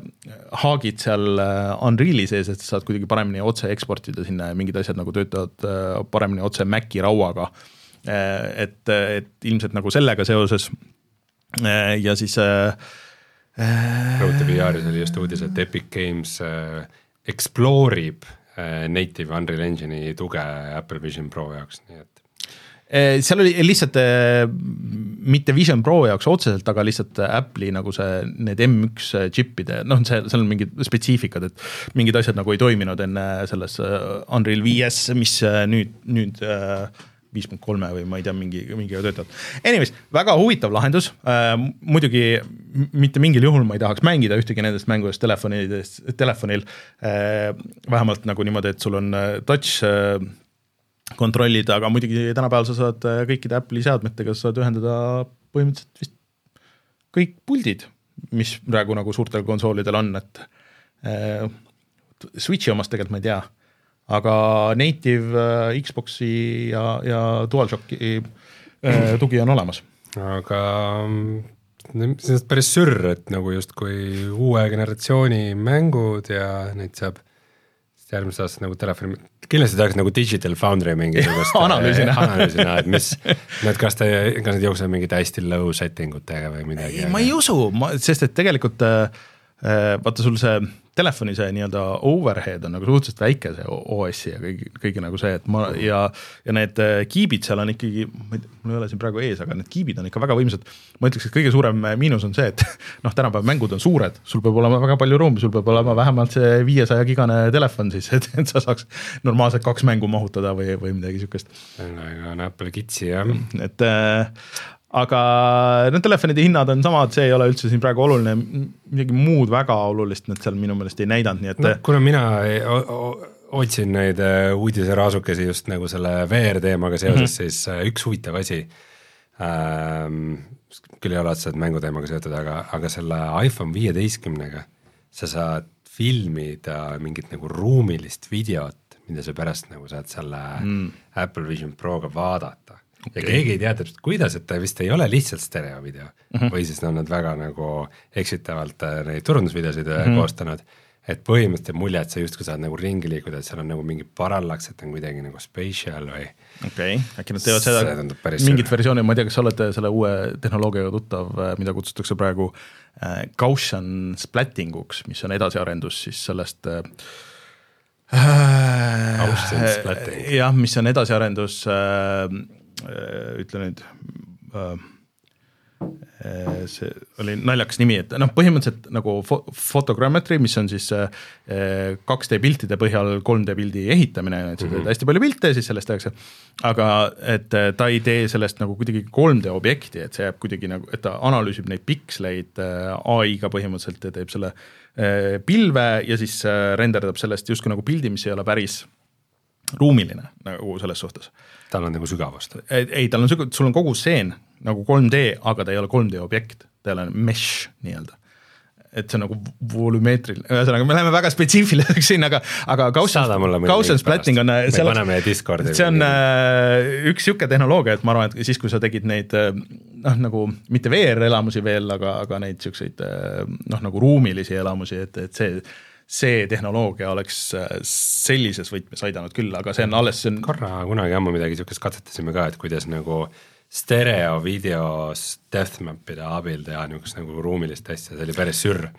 haagid seal äh, Unreal'i sees, et sa saad kuidagi paremini otse eksportida sinna ja mingid asjad nagu töötavad äh, paremini otse Maci rauaga äh,. et, et ilmselt nagu sellega seoses äh, ja siis äh, Rõhuta VR-is oli just uudis, et Epic Games äh, explore ib native Unreal Engine'i tuge Apple Vision Pro jaoks, nii et äh, seal oli lihtsalt äh, mitte Vision Pro jaoks otseselt, aga lihtsalt Apple'i nagu see, need M1 džippide, noh, see, seal on mingid spetsiifikad, et mingid asjad nagu ei toiminud enne selles Unreal 5S, mis nüüd, nüüd äh, viis punkt kolme või ma ei tea, mingi, mingiga töötavad. Anyways, väga huvitav lahendus. Äh,, muidugi mitte mingil juhul ma ei tahaks mängida ühtegi nendest mängudest telefonides, telefonil. Äh,, vähemalt nagu niimoodi, et sul on äh, touch äh, kontrollida, aga muidugi tänapäeval sa saad äh, kõikide Apple'i seadmetega, sa saad ühendada põhimõtteliselt vist kõik puldid, mis praegu nagu suurtel konsoolidel on, et äh, Switchi omast tegelikult ma ei tea, aga native äh, Xbox'i ja, ja DualShocki äh, tugi on olemas. aga mm, see on päris sürr, et nagu justkui uue generatsiooni mängud ja neid saab järgmisest aastast nagu telefoni, kindlasti tahaks nagu Digital Foundry mingisugust *laughs* analüüsi näha. analüüsi näha, et mis, *laughs* et kas ta, kas need jooksevad mingite hästi low setting utega või midagi. ma ei usu, ma, sest et tegelikult äh, äh vaata sul see telefoni see nii-öelda overhead on nagu suhteliselt väike, see OS-i ja kõigi, kõigi nagu see, et ma ja, ja need äh, kiibid seal on ikkagi, ma ei tea, mul ei ole siin praegu ees, aga need kiibid on ikka väga võimsad. ma ütleks, et kõige suurem äh, miinus on see, et *laughs* noh, tänapäeval mängud on suured, sul peab olema väga palju ruumi, sul peab olema vähemalt see viiesaja gigane telefon siis, *laughs* et, et sa saaks normaalselt kaks mängu mahutada või, või midagi sihukest. on Apple kitsi jah. et äh, aga need telefonide hinnad on samad, see ei ole üldse siin praegu oluline, midagi muud väga olulist nad seal minu meelest ei näidanud, nii et no,. kuna mina otsin neid äh, uudiseraasukesi just nagu selle VR teemaga seoses mm, -hmm. siis äh, üks huvitav asi ähm,, küll ei ole otseselt mänguteemaga seotud, aga, aga selle iPhone viieteistkümnega sa saad filmida mingit nagu ruumilist videot, mida sa pärast nagu saad selle mm. Apple Vision Proga vaadata okay. ja keegi ei tea täpselt, kuidas, et ta vist ei ole lihtsalt stereovideo mm -hmm. või siis on nad väga nagu eksitavalt äh, neid turundusvideosid mm -hmm. koostanud, et põhimõtteliselt mulje, et sa justkui saad nagu ringi liikuda, et seal on nagu mingi parallax, et on kuidagi nagu spatial või okei okay., äkki nad teevad seda, mingit süre. versiooni, ma ei tea, kas sa oled selle uue tehnoloogiaga tuttav, äh, mida kutsutakse praegu äh, Gaussian splatting uks, mis on edasiarendus siis sellest äh, jah, mis on edasiarendus äh, Äh, ütle nüüd äh, äh, see oli naljakas nimi, et noh, põhimõtteliselt nagu fo fotogrammetry, mis on siis 2D piltide põhjal 3D pildi ehitamine, et sa teed mm -hmm. hästi palju pilte, siis sellest tehakse. aga et ta ei tee sellest nagu kuidagi 3D objekti, et see jääb kuidagi nagu, et ta analüüsib neid piksleid ai-ga põhimõtteliselt ja teeb selle pilve ja siis renderdab sellest justkui nagu pildi, mis ei ole päris ruumiline nagu selles suhtes tal on nagu sügavust? ei, tal on sügav, sul on kogu stseen nagu 3D, aga ta ei ole 3D objekt, ta ei ole mesh nii-öelda et see on nagu volümeetriline, ühesõnaga me läheme väga spetsiifiliseks *laughs* siin, aga, aga Gaussian, splatting on. me paneme Discordi. see on äh, üks sihuke tehnoloogia, et ma arvan, et siis, kui sa tegid neid äh, noh, nagu mitte VR-elamusi veel, aga, aga neid äh, noh, nagu ruumilisi elamusi, et, et see see tehnoloogia oleks äh, sellises võtmes aidanud küll, aga see on alles, see on. korra kunagi ammu midagi sihukest katsetasime ka, et kuidas nagu stereo videos deathmap'ide abil teha niisugust nagu ruumilist asja, see oli päris sürr.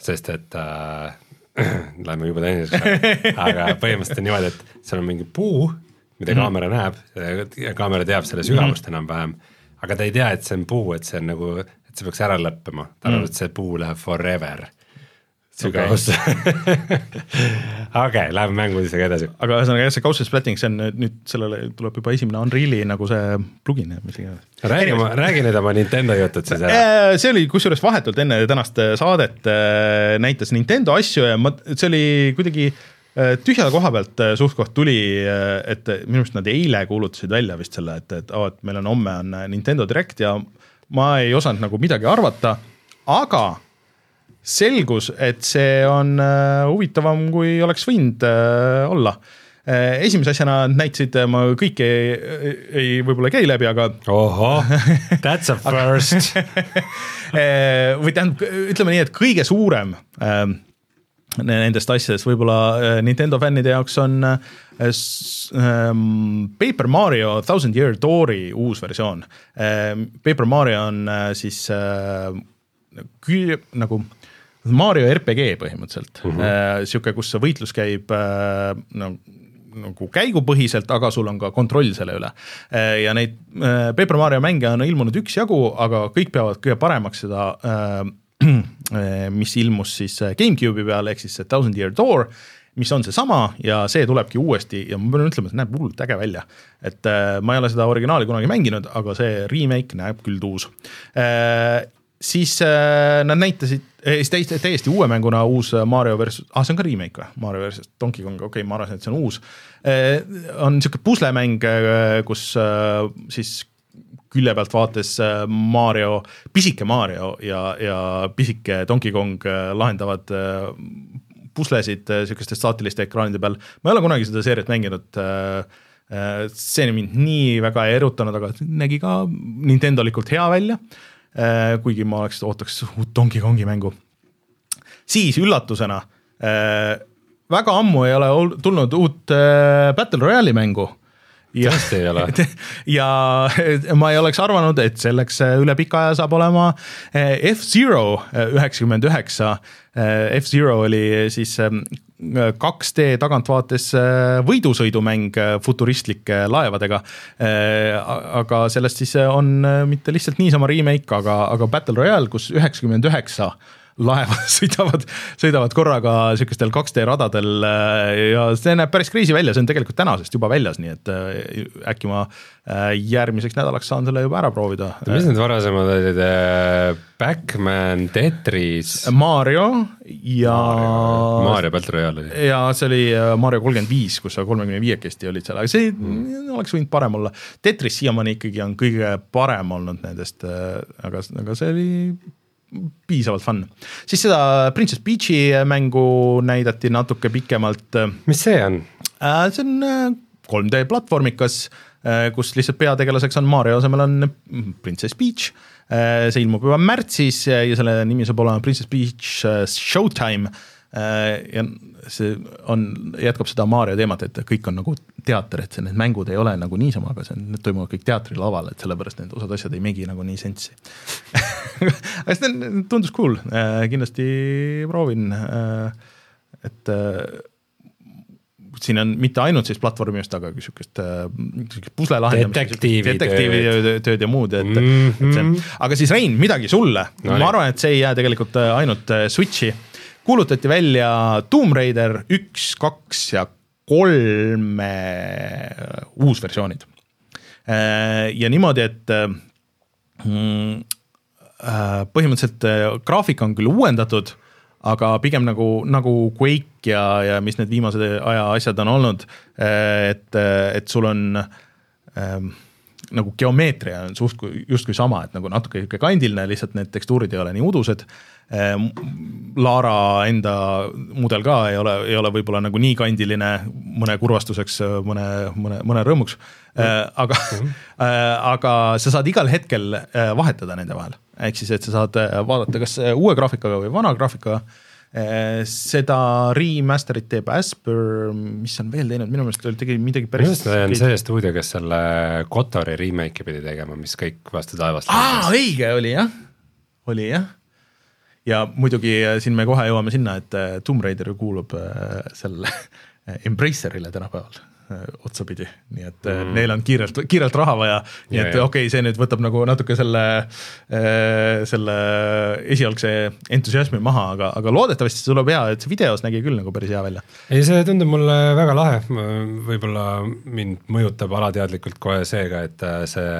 sest et äh, *clears throat* läheme juba teineseks, aga põhimõtteliselt on niimoodi, et seal on mingi puu, mida mm -hmm. kaamera näeb ja kaamera teab selle sügavust mm -hmm. enam-vähem, aga ta ei tea, et see on puu, et see on nagu, et see peaks ära lõppema, ta arvab mm -hmm., et see puu läheb forever sügavusse *laughs* okei, läheme mänguudisega edasi. aga ühesõnaga jah, see Gaussian splatting, see on nüüd sellele tuleb juba esimene Unreali nagu see plugin, mis iganes. räägi oma, räägi nüüd oma Nintendo jutud siis ära. Äh, see oli kusjuures vahetult enne tänast äh, saadet äh, näitas Nintendo asju ja ma, see oli kuidagi tühja koha pealt suht-koht tuli, et minu arust nad eile kuulutasid välja vist selle, et, et oo et meil on homme on Nintendo Direct ja ma ei osanud nagu midagi arvata, aga selgus, et see on äh, huvitavam, kui oleks võinud äh, olla äh, esimese asjana näitasid, ma kõike ei, ei, võib-olla käi läbi, aga. ohoh, that's a *laughs* first *laughs* või tähendab, ütleme nii, et kõige suurem äh, nendest asjadest võib-olla Nintendo fännide jaoks on äh, Paper Mario Thousand Year Door'i uus versioon äh,. Paper Mario on siis nagu Mario RPG põhimõtteliselt mm, -hmm. sihuke, kus see võitlus käib äh, no, nagu käigupõhiselt, aga sul on ka kontroll selle üle. Äh, ja neid Paper Mario mänge on ilmunud üksjagu, aga kõik peavad kõige paremaks seda, *clears throat* mis ilmus siis GameCube'i peal, ehk siis see Thousand Year Door, mis on seesama ja see tulebki uuesti ja ma pean ütlema, see näeb hullult äge välja. et ma ei ole seda originaali kunagi mänginud, aga see remake näeb küll tuus siis äh, nad näitasid äh, siis täiesti, täiesti uue mänguna uus Mario versus, ah see on ka remake või, Mario versus Donkey Kong, okei okay,, ma arvasin, et see on uus äh,. on sihuke puslemäng äh,, kus äh, siis külje pealt vaates äh, Mario, pisike Mario ja, ja pisike Donkey Kong äh, lahendavad puslesid niisuguste staatiliste ekraanide peal, ma ei ole kunagi seda seeriat mänginud äh, see mind nii väga ei erutanud, aga nägi ka Nintendolikult hea välja. kuigi ma oleks, ootaks uut Donkey Kongi mängu. Siis üllatusena, väga ammu ei ole tulnud uut Battle Royale'i mängu ja, tõesti ei ole. *laughs* ja ma ei oleks arvanud, et selleks üle pika aja saab olema F-Zero üheksakümmend üheksa. F-Zero oli siis 2D tagantvaates võidusõidumäng futuristlike laevadega. aga sellest siis on mitte lihtsalt niisama remake, aga, aga Battle Royale, kus üheksakümmend üheksa laevad *laughs* sõidavad, sõidavad korraga sihukestel 2D radadel äh, ja see näeb päris crazy välja, see on tegelikult tänasest juba väljas, nii et äh, äkki ma äh, järgmiseks nädalaks saan selle juba ära proovida. mis need varasemad olid, Backman, Tetris? Mario ja Mario, Mario Battle Royale oli. ja see oli Mario kolmkümmend viis, kus sa kolmekümne viiekesti olid seal, aga see mm. oleks võinud parem olla. Tetris siiamaani ikkagi on kõige parem olnud nendest, aga, aga see oli piisavalt fun. siis seda Princess Peach'i mängu näidati natuke pikemalt. mis see on? Äh, see on 3D äh, platvormikas, äh, kus lihtsalt peategelaseks on Mario asemel on Princess Peach. see ilmub juba märtsis ja selle nimi saab olema Princess Peach Showtime ja see on, jätkab seda Mario teemat, et kõik on nagu teater, et see, need mängud ei ole nagu niisama, aga see on, need toimuvad kõik teatrilaval, et sellepärast need osad asjad ei megi nagu nii sensi *laughs* aga see tundus cool, äh, kindlasti proovin, äh, et äh, siin on mitte ainult siis platvormist, aga ka sihukest pusle lahendamist. detektiivitööd ja muud, et mm, -hmm. et see on, mhm. aga siis Rein, midagi sulle no,, ma arvan, et see ei jää tegelikult ainult Switch'i kuulutati välja Tomb Raider üks, kaks ja kolm uusversioonid. Äh, ja niimoodi, et mm, äh, põhimõtteliselt äh, graafik on küll uuendatud, aga pigem nagu, nagu Quake ja, ja mis need viimase aja asjad on olnud, et, et sul on ähm, nagu geomeetria on suht-, justkui sama, et nagu natuke niisugune kandiline, lihtsalt need tekstuurid ei ole nii udused. Ehm, Laara enda mudel ka ei ole, ei ole võib-olla nagu nii kandiline mõne kurvastuseks, mõne, mõne, mõne rõõmuks. Ehm, aga mm, *laughs* aga sa saad igal hetkel vahetada nende vahel, ehk siis, et sa saad vaadata, kas uue graafikaga või vana graafikaga seda remaster'it teeb Asper, mis on veel teinud, minu meelest oli tegi midagi päris. minu meelest on see stuudio, kes selle Kotori remake'i pidi tegema, mis kõik vastu taevast. aa, õige oli jah, oli jah. ja muidugi eh, siin me kohe jõuame sinna, et eh, Tomb Raider kuulub sellele Embracerile tänapäeval otsapidi, nii et mm. neil on kiirelt, kiirelt raha vaja, nii ja, et okei okay,, see nüüd võtab nagu natuke selle, äh, selle esialgse entusiasmi maha, aga, aga loodetavasti see tuleb hea, et see videos nägi küll nagu päris hea välja. ei, see tundub mulle väga lahe, võib-olla mind mõjutab alateadlikult kohe see ka, et see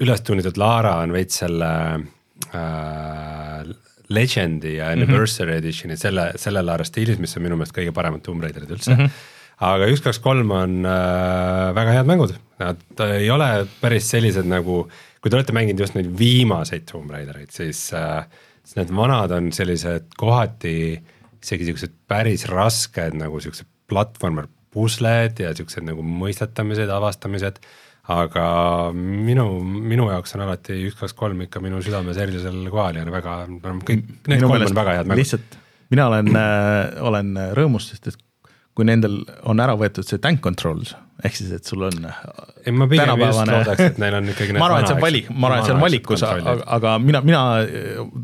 üles tunnitud Laara on veits selle äh, Legendi ja mhm. Anniversary mm -hmm. Edition'i selle, selle Laara stiilis, mis on minu meelest kõige paremad Tomb Raiderid üldse mm. -hmm aga üks, kaks, kolm on äh, väga head mängud, nad ei ole päris sellised nagu, kui te olete mänginud just neid viimaseid Tomb Raidereid, siis äh,, siis need vanad on sellised kohati isegi siuksed päris rasked nagu siuksed platvormer pusled ja siuksed nagu mõistetamised, avastamised aga minu, minu jaoks on alati üks, kaks, kolm ikka minu südames erilisel kohal ja väga, kõik need kolm on väga head mängud. lihtsalt mina olen äh,, olen rõõmus, sest et kui nendel on ära võetud see tank controls, ehk siis, et sul on ei, ma pigem just loodaks, et neil on ikkagi *laughs* ma arvan, et see on valik, ma arvan, et see on valikus, aga, mina, mina,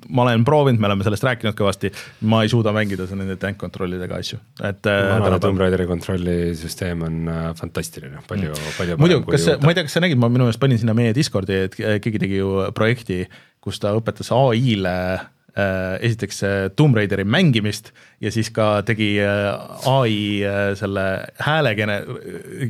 ma olen proovinud, me oleme sellest rääkinud kõvasti, ma ei suuda mängida nende tank control'idega asju, et vanane Tomb Raideri kontrollisüsteem on äh, fantastiline, palju mm., palju muidu, kas, ma ei tea, kas sa nägid, ma minu meelest panin sinna meie Discordi, et keegi tegi ju projekti, kus ta õpetas ai-le Äh, esiteks Tomb Raideri mängimist ja siis ka tegi äh, ai äh, selle hääle gene-,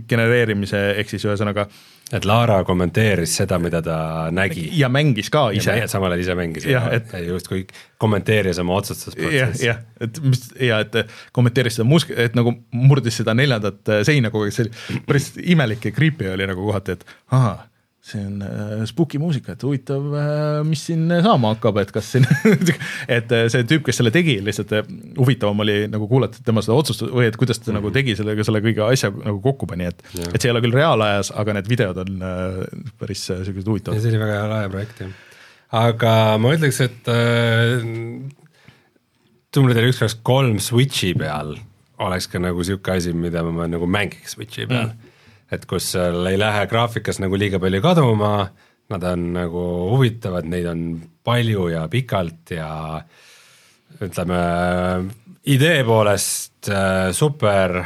genereerimise, ehk siis ühesõnaga et Laara kommenteeris seda, mida ta nägi. ja mängis ka ise. samal ajal ise mängis ja, et justkui kommenteeris oma otsustusprotsessi. jah, et mis ja et kommenteeris seda musk-, et nagu murdis seda neljandat seina kogu aeg, see oli päris imelik ja creepy oli nagu kohati, et ahah see on äh, spooky muusika, et huvitav, äh, mis siin saama hakkab, et kas siin *laughs* et äh, see tüüp, kes selle tegi, lihtsalt huvitavam oli nagu kuulata tema seda otsust või et kuidas ta mm -hmm. nagu tegi sellega selle kõige asja nagu kokku pani, et Jah. et see ei ole küll reaalajas, aga need videod on päris ja huvitavad. see oli väga hea lahe projekt jah. aga ma ütleks, et äh, Tomb Raider üks, kaks, kolm Switchi peal oleks ka nagu sihuke asi, mida ma nagu mängiks Switchi peal mm.. Et kus seal ei lähe graafikas nagu liiga palju kaduma, nad on nagu huvitavad, neid on palju ja pikalt ja ütleme idee poolest äh, super,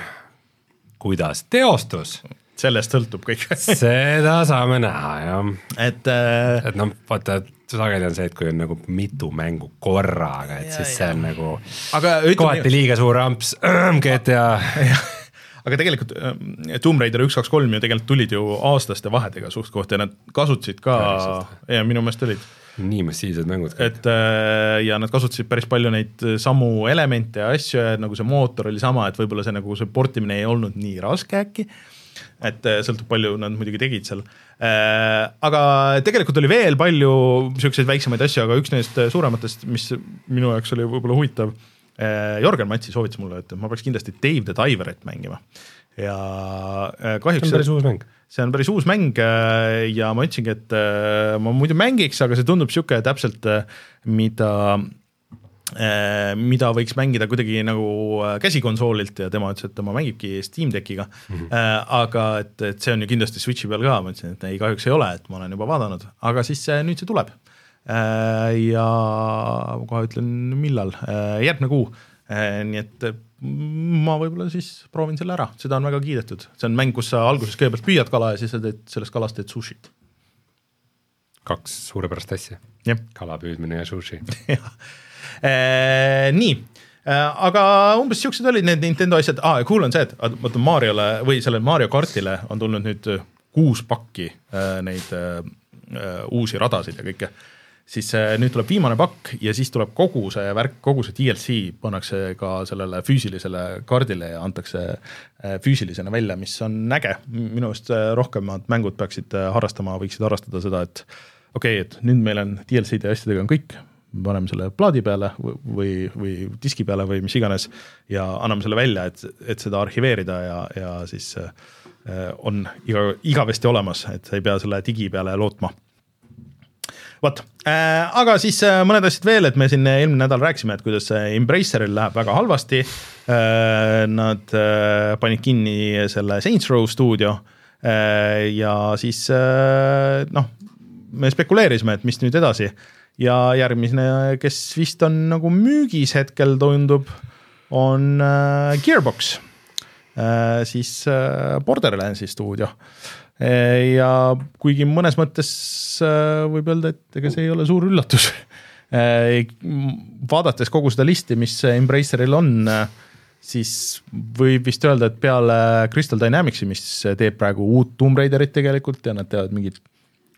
kuidas teostus, sellest sõltub kõik. *laughs* Seda saame näha jah. Et äh, et noh, vaata, sageli on see, et kui on nagu mitu mängu korraga, et Ja, siis see on nagu aga kohati liiga suur amps *clears throat* GTA. *laughs* aga tegelikult äh, Tomb Raider üks, kaks, kolm ju tegelikult tulid ju aastaste vahedega suht-koht ja nad kasutasid ka Päriselt? ja minu meelest olid nii massiivsed mängud. et äh, ja nad kasutasid päris palju neid samu elemente ja asju ja nagu see mootor oli sama, et võib-olla see nagu see portimine ei olnud nii raske äkki. et äh, sõltub palju nad muidugi tegid seal. aga tegelikult oli veel palju siukseid väiksemaid asju, aga üks neist suurematest, mis minu jaoks oli võib-olla huvitav. Jörgen Matsi soovitas mulle, et ma peaks kindlasti Dave the Diverit mängima ja äh, see kahjuks on päris uus mäng. see on päris uus mäng äh, ja ma ütlesingi, et äh, ma muidu mängiks, aga see tundub niisugune täpselt, mida, mida võiks mängida kuidagi nagu äh, käsikonsoolilt ja tema ütles, et tema mängibki Steam Deckiga mm. -hmm. aga et, et see on ju kindlasti Switchi peal ka, ma ütlesin, et ei, kahjuks ei ole, et ma olen juba vaadanud, aga siis äh, nüüd see tuleb. Ja ma kohe ütlen, millal, järgmine kuu. nii et äh, ma võib-olla siis proovin selle ära, seda on väga kiidetud, see on mäng, kus sa alguses kõigepealt püüad kala ja siis sa teed sellest kalast teed sushit. kaks suurepärast asja, kala püüdmine ja sushi. *laughs* nii, aga umbes siuksed olid need Nintendo asjad. Ah,, cool on see, et vaata Mariole või sellele Mario kartile on tulnud nüüd äh, kuus pakki äh, neid äh, äh, uusi radasid ja kõike siis nüüd tuleb viimane pakk ja siis tuleb kogu see värk, kogu see DLC pannakse ka sellele füüsilisele kaardile ja antakse äh, füüsilisena välja, mis on äge. minu arust äh, rohkemad mängud peaksid äh, harrastama, võiksid harrastada seda, et okei okay,, et nüüd meil on DLC-de ja asjadega on kõik, paneme selle plaadi peale või- või, diski peale või mis iganes ja anname selle välja, et, et seda arhiveerida ja, ja siis on iga, igavesti olemas, et sa ei pea selle digi peale lootma vot äh,, aga siis äh, mõned asjad veel, et me siin eelmine nädal rääkisime, et kuidas äh, Embraceril läheb väga halvasti. Äh,. Nad äh, panid kinni selle Saints Row stuudio. Äh, ja siis äh, noh, me spekuleerisime, et mis nüüd edasi. Ja järgmine, kes vist on nagu müügis hetkel tundub, on äh, Gearbox. Äh,, siis äh, Borderlandsi stuudio. äh, ja kuigi mõnes mõttes äh, võib öelda, et ega see ei ole suur üllatus *laughs* äh,. vaadates kogu seda listi, mis Embraceril on äh, siis võib vist öelda, et peale Crystal Dynamicsi, mis teeb praegu uut Tomb Raiderit tegelikult ja nad teevad mingit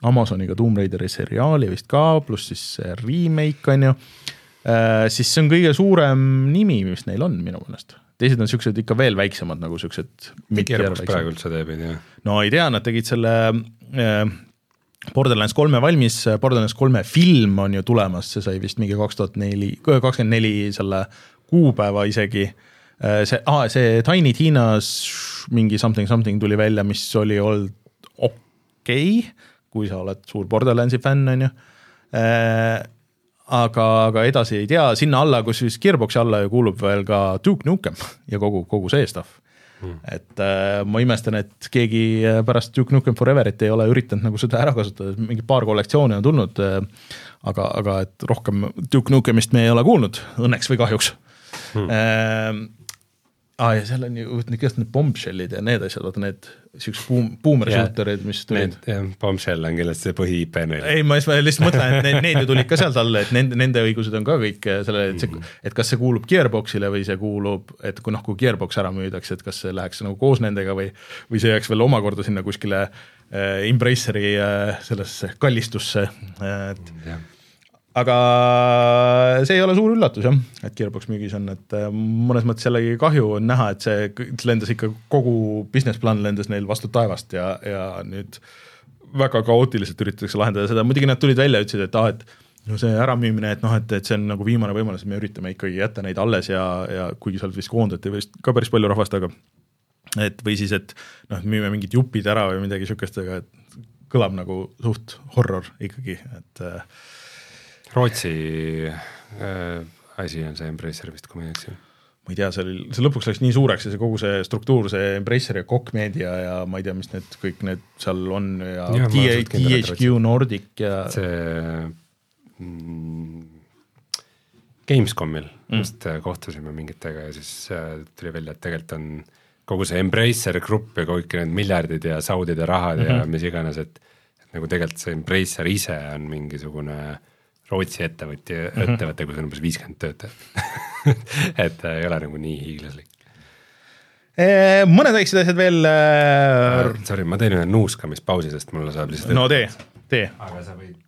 Amazoniga Tomb Raideri seriaali vist ka, pluss siis remake on ju, siis see on kõige suurem nimi, mis neil on minu meelest. Teised on siuksed ikka veel väiksemad nagu siuksed. Praegu üldse teeb, ei tea. no ei tea, nad tegid selle äh, Borderlands kolme valmis, Borderlands kolme film on ju tulemas, see sai vist mingi kaks tuhat neli, kakskümmend neli selle kuupäeva isegi. see ah,, see Tiny Tina's mingi something something tuli välja, mis oli olnud okei okay,, kui sa oled suur Borderlandsi fänn, on ju aga, aga edasi ei tea, sinna alla, kusjuures Gearboxi alla ju kuulub veel ka Duke Nukem ja kogu, kogu see stuff hmm.. et äh, ma imestan, et keegi äh, pärast Duke Nukem Foreverit ei ole üritanud nagu seda ära kasutada, mingi paar kollektsiooni on tulnud äh,. aga, aga et rohkem Duke Nukemist me ei ole kuulnud, õnneks või kahjuks hmm. Aa ja seal on ju igast need bombshell'id ja need asjad, vaata need siuksed buum, boomer shooter'id, mis tulid. Jah, Bombshell on kindlasti see põhi-IP neil. ei, ma lihtsalt mõtlen, et need, need ju tulid ka sealt alla, et nende, nende õigused on ka kõik selle, et see, et kas see kuulub Gearboxile või see kuulub, et kui noh, kui Gearbox ära müüdakse, et kas see läheks nagu koos nendega või, või see jääks veel omakorda sinna kuskile äh, Embraceri äh, sellesse kallistusse äh,, et jah, aga see ei ole suur üllatus jah, et Gearbox müügis on, et äh, mõnes mõttes jällegi kahju on näha, et see lendas ikka kogu business plan lendas neil vastu taevast ja, ja nüüd väga kaootiliselt üritatakse lahendada seda, muidugi nad tulid välja, ütlesid, et ah,, et no see äramüümine, et noh, et, et see on nagu viimane võimalus, me üritame ikkagi jätta neid alles ja, ja kuigi sealt vist koondati vist ka päris palju rahvast, aga et või siis, et noh, müüme mingid jupid ära või midagi niisugust, aga kõlab nagu suht horror ikkagi, et äh, Rootsi äh, asi on see Embracer vist, kui ma ei eksi ma ei tea, see oli, see lõpuks läks nii suureks ja see kogu see struktuur, see Embracer ja Koch Media ja ma ei tea, mis need kõik need seal on ja, ja THQ Nordic ja see mm, Gamescomil mm. just äh, kohtusime mingitega ja siis äh, tuli välja, et tegelikult on kogu see Embracer grupp ja kõik need miljardid ja saudid ja rahad mm -hmm. ja mhm. mis iganes, et et nagu tegelikult see Embracer ise on mingisugune Rootsi ettevõtja mm, -hmm. ettevõte, kus on umbes viiskümmend töötajat *laughs* et äh, ei ole nagu nii hiiglaslik. mõned väiksed asjad veel äh.... Sorry, ma teen ühe nuuskamispausi, sest mulle saab lihtsalt no tee, tee. aga sa võid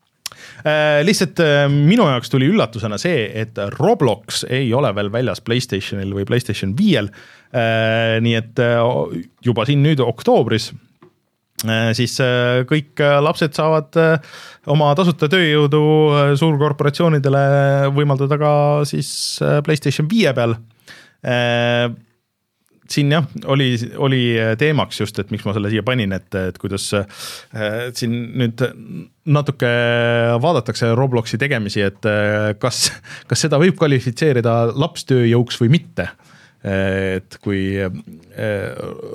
Äh, lihtsalt äh, minu jaoks tuli üllatusena see, et Roblox ei ole veel väljas Playstationil või Playstation viiel. Äh, nii et juba siin nüüd oktoobris siis kõik lapsed saavad oma tasuta tööjõudu suurkorporatsioonidele võimaldada ka siis Playstation viie peal. Siin jah, oli, oli teemaks just, et miks ma selle siia panin, et, et kuidas äh, siin nüüd natuke vaadatakse Robloksi tegemisi, et äh, kas, kas seda võib kvalifitseerida lapstööjõuks või mitte et kui eh,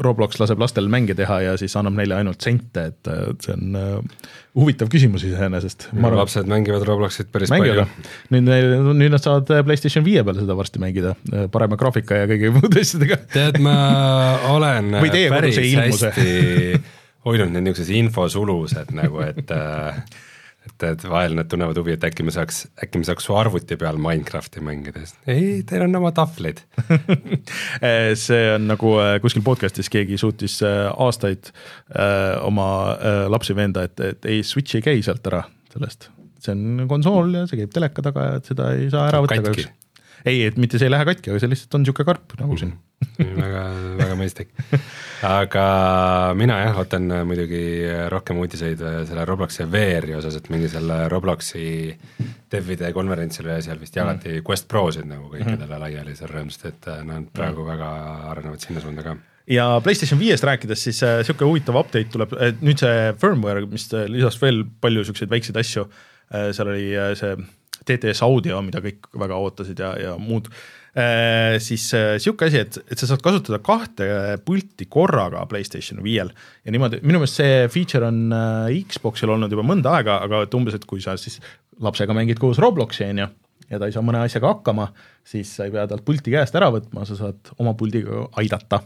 Roblox laseb lastel mänge teha ja siis annab neile ainult sente, et see on eh, huvitav küsimus iseenesest. lapsed mängivad Robloxit päris mängivad. palju. nüüd, nüüd nad saavad PlayStation viie peal seda varsti mängida, parema graafika ja kõigi *laughs* muude asjadega. tead, ma olen *laughs* päris hästi hoidnud neid niisuguses infosulus, et nagu, et et, et vahel nad tunnevad huvi, et äkki me saaks, äkki me saaks su arvuti peal Minecrafti mängida, ei, teil on oma tahvlid. *laughs* See on nagu äh, kuskil podcast'is keegi suutis äh, aastaid äh, oma lapsi veenda, et, et ei, Switch ei käi sealt ära sellest, see on konsool ja see käib teleka taga ja seda ei saa ära võtta kahjuks ei, et mitte see ei lähe katki, aga see lihtsalt on niisugune karp nagu siin väga, väga mõistlik. aga mina jah, ootan muidugi rohkem uudiseid selle Robloksi VR-i osas, et mingi selle Robloksi devide konverentsil ja seal vist jagati mm. Quest Prosid nagu kõikidele mm. laiali seal rõõmsasti, et nad praegu mm. väga arenevad sinna suunda ka ja PlayStation viiest rääkides, siis äh, huvitav update tuleb, nüüd see firmware, mis lisas veel palju niisuguseid väikseid asju, äh, seal oli äh, see TTS audio, mida kõik väga ootasid ja, ja muud äh,, siis äh, asi, et, et sa saad kasutada kahte pulti korraga PlayStation viiel. Ja niimoodi, minu meelest see feature on äh, Xboxil olnud juba mõnda aega, aga et umbes, et kui sa siis lapsega mängid koos Robloksi, on ju, ja ta ei saa mõne asjaga hakkama, siis sa ei pea talt pulti käest ära võtma, sa saad oma puldiga aidata.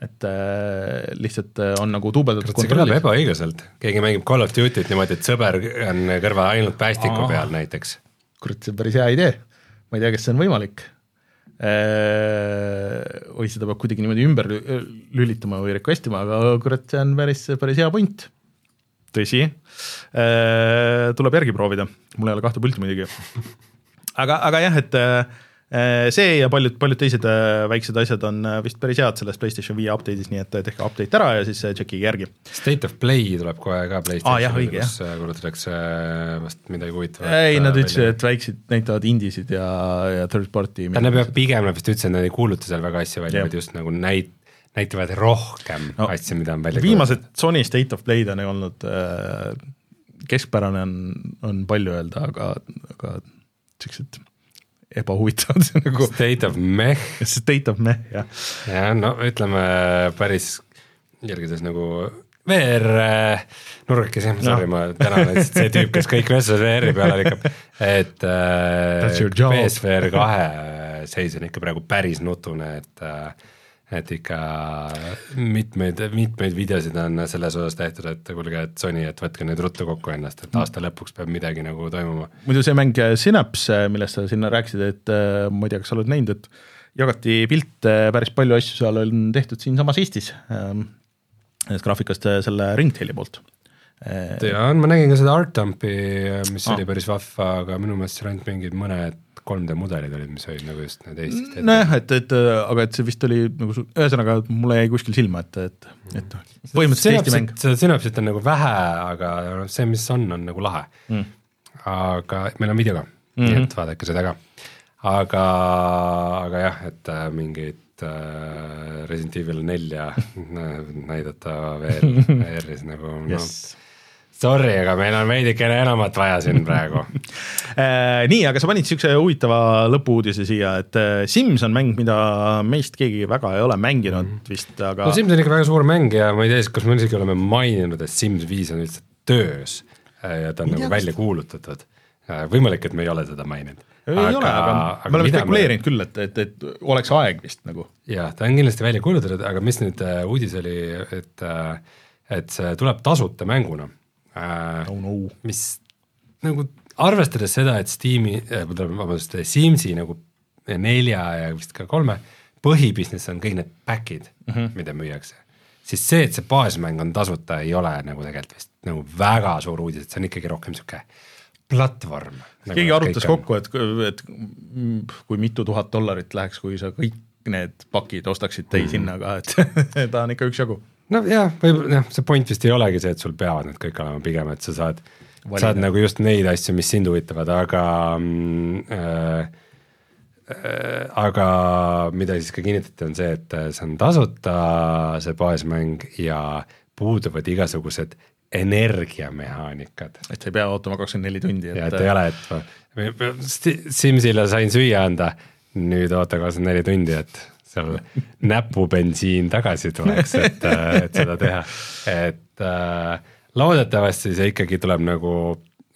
Et äh, lihtsalt on nagu duubeldatud see kõlab ebaõiglaselt, keegi mängib Call of Duty't niimoodi, et sõber on kõrval ainult päästiku Aa. peal näiteks kurat, see on päris hea idee. ma ei tea, kas see on võimalik. või seda peab kuidagi niimoodi ümber lülitama või request ima, aga kurat, see on päris, päris hea point. tõsi, tuleb järgi proovida, mul ei ole kahte pulti muidugi. *laughs* aga, aga jah, et Äh, see ja paljud, paljud teised äh, väiksed asjad on äh, vist päris head selles PlayStation viie update'is, nii et tehke update ära ja siis tšekkige järgi. State of Play tuleb kohe ka PlayStationile ah,, kus kuulutatakse vast midagi huvitavat. ei, nad ütlesid, et väiksed näitavad indisid ja, ja third party. tähendab jah, pigem nad vist ütlesid, et nad ei kuuluta seal väga asju välja, vaid just nagu näit-, näitavad rohkem no, asju, mida on välja viimased kuulutada. Sony State of Play'd on olnud äh, keskpärane on, on palju öelda, aga, aga siuksed ebahuvitavad *laughs* nagu. State of meh. State of meh, jah. jah, no ütleme päris jälgides nagu VR äh, nurgakesi no., sorry, ma täna olen lihtsalt see tüüp, kes kõik vestlused VR-i peale lükkab, et äh, PSVR kahe seis on ikka praegu päris nutune, et äh, et ikka mitmeid, mitmeid videosid on selles osas tehtud, et kuulge, et Sony, et võtke nüüd ruttu kokku ennast, et aasta lõpuks peab midagi nagu toimuma. muidu see mäng Synapse, millest sa sinna rääkisid, et äh, ma ei tea, kas sa oled näinud, et jagati pilte, päris palju asju seal on tehtud siinsamas Eestis ähm,, graafikast selle Ringtaili poolt jaa, ma nägin ka seda Art Dumpi, mis Ah. oli päris vahva, aga minu meelest seal ainult mingid mõned 3D mudelid olid, mis olid nagu just need Eestist ette. nojah, et, et aga et see vist oli nagu ühesõnaga mulle jäi kuskil silma, et, et, et põhimõtteliselt Eesti mäng. seda sünapsit on nagu vähe, aga noh, see, mis on, on nagu lahe Mm. aga meil on video ka mm, Mhm. -hmm. nii et vaadake seda ka. aga, aga jah, et äh, mingeid äh, Resident Evil nelja *laughs* näidata veel ERR-is nagu yes., Yes. noh, sorry, aga meil on veidikene enamat vaja siin *laughs* praegu. Äh, nii, aga sa panid niisuguse huvitava lõpu-uudise siia, et äh, Sims on mäng, mida meist keegi väga ei ole mänginud vist, aga no Sims on ikka väga suur mäng ja ma ei tea, kas me isegi oleme maininud, et Sims viis on üldse töös äh, ja ta on nagu välja kuulutatud. võimalik, et me ei ole seda maininud. ei ole, aga me oleme spekuleerinud küll, et, et, et oleks aeg vist nagu. jah, ta on kindlasti välja kuulutatud, aga mis nüüd äh, uudis oli, et äh, et see tuleb tasuta mänguna oh no. mis nagu arvestades seda, et Steam'i äh,, vabandust, Simsi nagu nelja ja vist ka kolme põhibusiness on kõik need back'id mm, -hmm. mida müüakse, siis see, et see baasmäng on tasuta, ei ole nagu tegelikult vist nagu väga suur uudis, et see on ikkagi rohkem niisugune platvorm. Nagu keegi arvutas kokku, et, et mm, kui mitu tuhat dollarit läheks, kui sa kõik need pakid ostaksid täishinnaga, et *laughs* ta on ikka üksjagu. No jah, võib-olla jah, see point vist ei olegi see, et sul peavad need kõik olema, pigem et sa saad, saad nagu just neid asju, mis sind huvitavad, aga mm, äh, äh, aga mida siis ka kinnitati, on see, et see on tasuta, see baasmäng ja puuduvad igasugused energiamehaanikad. et sa ei pea ootama kakskümmend neli tundi, ja et et ei ole, et Simsile sain süüa anda, nüüd oota kakskümmend neli tundi, et seal näpubensiin tagasi tuleks, et, et seda teha, et äh, loodetavasti see ikkagi tuleb nagu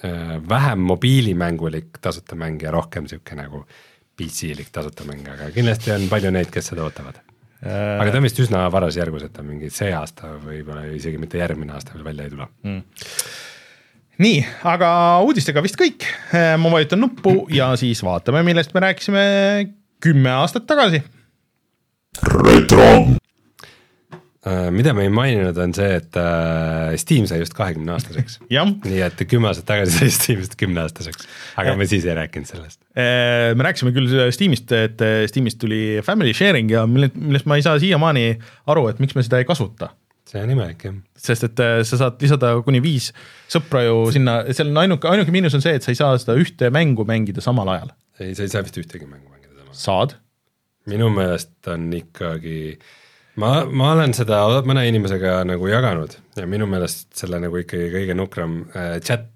äh, vähem mobiilimängulik tasuta mäng ja rohkem niisugune nagu PC-lik tasuta mäng, aga kindlasti on palju neid, kes seda ootavad. äh, aga ta on vist üsna varas järgus, et ta mingi see aasta võib-olla isegi mitte järgmine aasta veel välja ei tule. nii, aga uudistega vist kõik. ma vajutan nuppu ja siis vaatame, millest me rääkisime kümme aastat tagasi. Äh, mida me ei maininud, on see, et äh, Steam sai just kahekümne aastaseks. *laughs* nii et kümme aastat tagasi sai Steam just kümne aastaseks, aga me siis ei rääkinud sellest. me rääkisime küll Steamist, et Steamist tuli family sharing ja mille, millest ma ei saa siiamaani aru, et miks me seda ei kasuta see on imelik jah. sest et äh, sa saad lisada kuni viis sõpra ju sinna, seal on ainuke, ainuke miinus on see, et sa ei saa seda ühte mängu mängida samal ajal. ei, sa ei saa vist ühtegi mängu mängida samas. saad, minu meelest on ikkagi, ma, ma olen seda mõne inimesega nagu jaganud ja minu meelest selle nagu ikkagi kõige nukram äh,, chat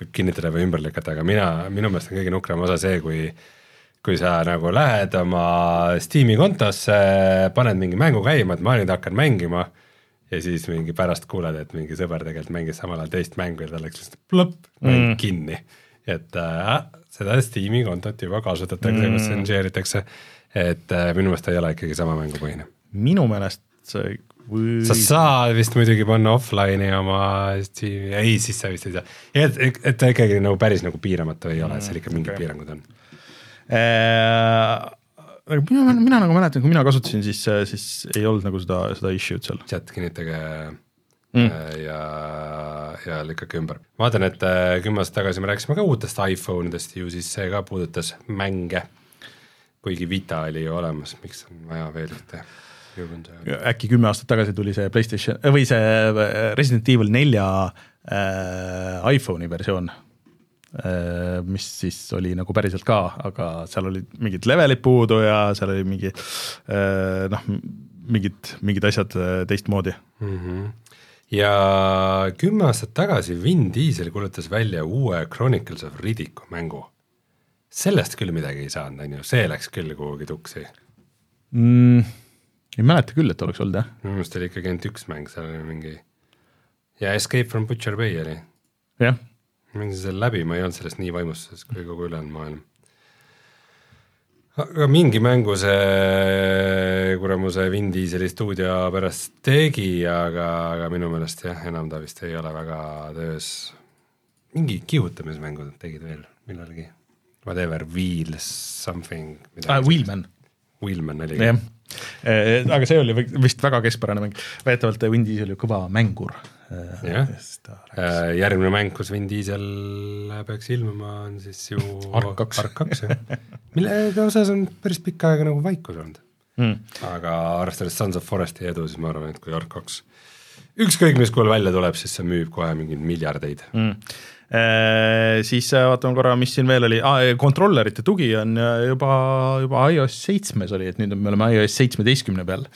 võib kinnitada või ümber lükata, aga mina, minu meelest on kõige nukram osa see, kui kui sa nagu lähed oma Steam'i kontosse, paned mingi mängu käima, et ma nüüd hakkan mängima ja siis mingi pärast kuuled, et mingi sõber tegelikult mängis samal ajal teist mängu ja tal läks lihtsalt plõpp, mäng mm. kinni. et äh, seda Steam'i kontot juba kasutatakse mm., kus share itakse, et äh, minu meelest ta ei ole ikkagi sama mängupõhine. minu meelest see või sa saad vist muidugi panna offline'i oma Steam'i, ei siis sa vist ei saa, et, et ta ikkagi nagu päris nagu piiramatu ei ole, seal ikka mingid okei. okay. piirangud on. äh, aga mina, mina nagu mäletan, kui mina kasutasin, siis, siis ei olnud nagu seda, seda issue'd seal. chat kinnitage Mm. mm. ja, ja lükake ümber. vaatan, et äh, kümme aastat tagasi me rääkisime ka uutest iPhone idest ju siis see ka puudutas mänge. Kuigi Vita oli ju olemas, miks on vaja veel ühte juurde. äkki kümme aastat tagasi tuli see Playstation või see äh, Resident Evil nelja äh, iPhone'i versioon äh,, mis siis oli nagu päriselt ka, aga seal olid mingid levelid puudu ja seal oli mingi äh, noh, mingid, mingid asjad äh, teistmoodi. mm. -hmm. ja kümme aastat tagasi Vin Diesel kuulutas välja uue Chronicles of Riddick'u mängu. Sellest küll midagi ei saanud, on ju, see läks küll kuhugi tuksi. mm,. ei mäleta küll, et oleks olnud jah, minu meelest oli ikkagi ainult üks mäng, seal oli mingi ja Escape from Butcher Bay oli. jah. ma mängisin selle läbi, ma ei olnud sellest nii vaimustuses kui kogu ülejäänud maailm. aga mingi mängu see kuramuse Vin Dieseli stuudio pärast tegi, aga, aga minu meelest jah, enam ta vist ei ole väga töös. mingi kihutamismängu tegid veel millalgi, whatever, Wheels something Ah,. Wheelman, Wheelman oli. jah, aga see oli vist väga keskpärane mäng, väidetavalt Vin Diesel ju kõva mängur. Jah. Äh, järgmine mäng, kus Vin Diesel peaks ilmuma, on siis ju Ark kaks. Ark kaks, jah. mille osas on päris pikka aega nagu vaikus olnud. Mm. aga arvestades Sons of Foresti edu, siis ma arvan, et kui Ark kaks ükskõik mis kujul välja tuleb, siis see müüb kohe mingeid miljardeid. Mm. Siis äh, vaatame korra, mis siin veel oli ah,, kontrollerite tugi on äh, juba, juba iOS seitsmes oli, et nüüd me oleme iOS seitsmeteistkümne peal.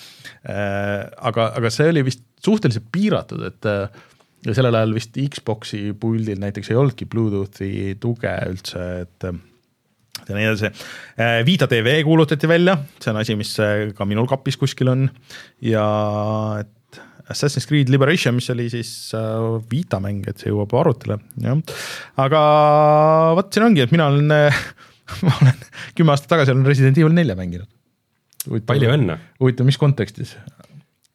aga, aga see oli vist suhteliselt piiratud, et äh, ja sellel ajal vist Xbox'i puldil näiteks ei olnudki Bluetoothi tuge üldse, et äh, ja nii edasi. Vita tv kuulutati välja, see on asi, mis äh, ka minul kapis kuskil on ja et Assassin's Creed Liberation, mis oli siis äh, Vita mäng, et see jõuab arvutile, jah. aga vot siin ongi, et mina olen, *laughs* ma olen kümme aastat tagasi olen Resident Evil nelja mänginud. palju õnne. huvitav, mis kontekstis?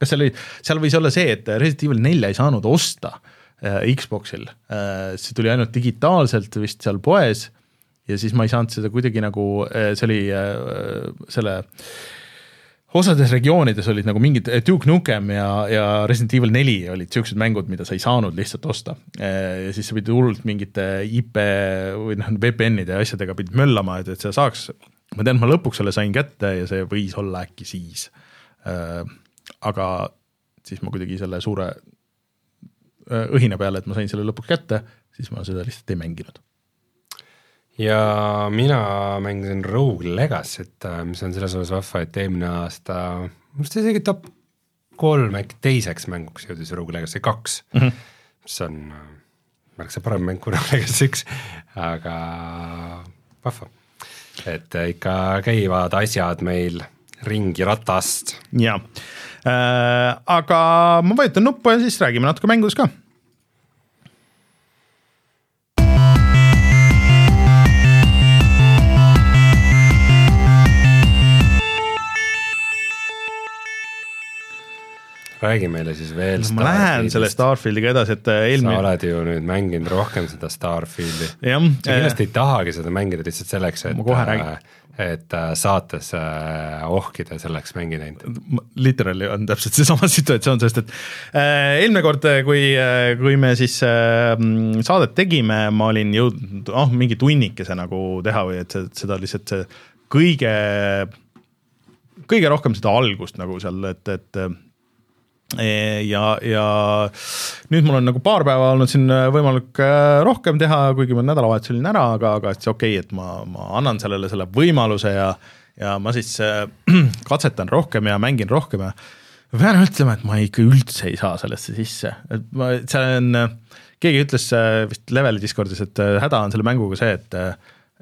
kas seal oli, seal võis olla see, et Resident Evil nelja ei saanud osta äh, Xboxil äh,, see tuli ainult digitaalselt vist seal poes ja siis ma ei saanud seda kuidagi nagu, see oli äh, selle osades regioonides olid nagu mingid Duke Nukem ja, ja Resident Evil neli olid siuksed mängud, mida sa ei saanud lihtsalt osta. ja siis sa pidid hullult mingite IP või noh, VPN-ide ja asjadega pidid möllama, et, et seda saaks. ma tean, ma lõpuks selle sain kätte ja see võis olla äkki siis. aga siis ma kuidagi selle suure õhina peale, et ma sain selle lõpuks kätte, siis ma seda lihtsalt ei mänginud. Ja mina mängisin Rogue Legacy't, mis on selles osas vahva, et eelmine aasta, minu arust isegi top kolm äkki teiseks mänguks jõudis Rogue Legacy kaks mm. -hmm. mis on äh, märksa parem mäng kui *laughs* Rogue Legacy üks, aga vahva. et äh, ikka käivad asjad meil ringi ratast. jaa äh,, aga ma vajutan nuppu ja siis räägime natuke mängudest ka. Räägi meile siis veel. ma lähen selle. Starfieldiga edasi, et äh, sa eelmine, oled ju nüüd mänginud rohkem seda Starfieldi. sa kindlasti ei tahagi seda mängida lihtsalt selleks, et Ma kohe räägin., et äh, saates äh, ohkida selleks mängi näinud. literaali on täpselt seesama *laughs* situatsioon, sest et äh, eelmine kord, kui, kui me siis äh, mm, saadet tegime, ma olin jõudnud, noh, mingi tunnikese nagu teha või et seda lihtsalt see kõige, kõige rohkem seda algust nagu seal, et, et ja, ja nüüd mul on nagu paar päeva olnud siin võimalik äh, rohkem teha, kuigi ma nädalavahetusel olin ära, aga, aga et see okei okay,, et ma, ma annan sellele selle võimaluse ja ja ma siis äh, *clears throat* katsetan rohkem ja mängin rohkem ja ma pean ütlema, et ma ikka üldse ei saa sellesse sisse, et ma, see on, keegi ütles äh, vist Leveli Discordis, et äh, häda on selle mänguga see, et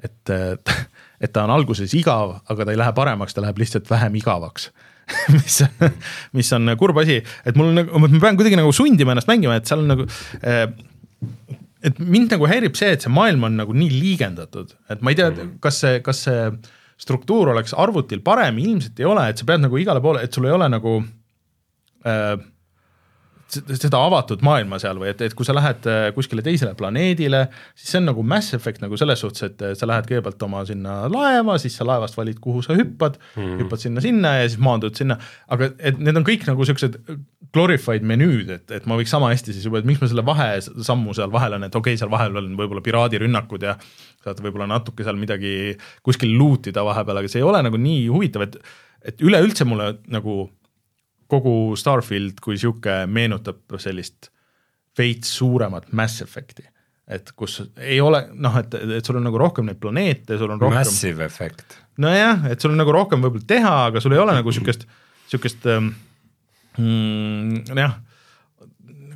et, *laughs* et ta on alguses igav, aga ta ei lähe paremaks, ta läheb lihtsalt vähem igavaks mis, *laughs* mis on kurb asi, et mul nagu, ma pean kuidagi nagu sundima ennast mängima, et seal on nagu äh, et mind nagu häirib see, et see maailm on nagu nii liigendatud, et ma ei tea, kas see, kas see struktuur oleks arvutil parem, ilmselt ei ole, et sa pead nagu igale poole, et sul ei ole nagu äh, seda avatud maailma seal või et, et kui sa lähed äh, kuskile teisele planeedile, siis see on nagu Mass Effect nagu selles suhtes, et äh, sa lähed kõigepealt oma sinna laeva, siis sa laevast valid, kuhu sa hüppad mm, hüppad sinna-sinna ja siis maandud sinna, aga et need on kõik nagu siuksed glorified menüüd, et, et ma võiks sama hästi siis juba, et miks ma selle vahesammu seal vahel on, et okei okay,, seal vahel on võib-olla piraadirünnakud ja saad võib-olla natuke seal midagi kuskil luutida vahepeal, aga see ei ole nagu nii huvitav, et et üleüldse mulle nagu kogu Starfield kui sihuke meenutab sellist veits suuremat Mass Effect'i, et kus ei ole noh, et, et sul on nagu rohkem neid planeete, sul on rohkem, Massive Effect. nojah, et sul on nagu rohkem võib-olla teha, aga sul ei ole nagu sihukest, sihukest ähm, mm, jah,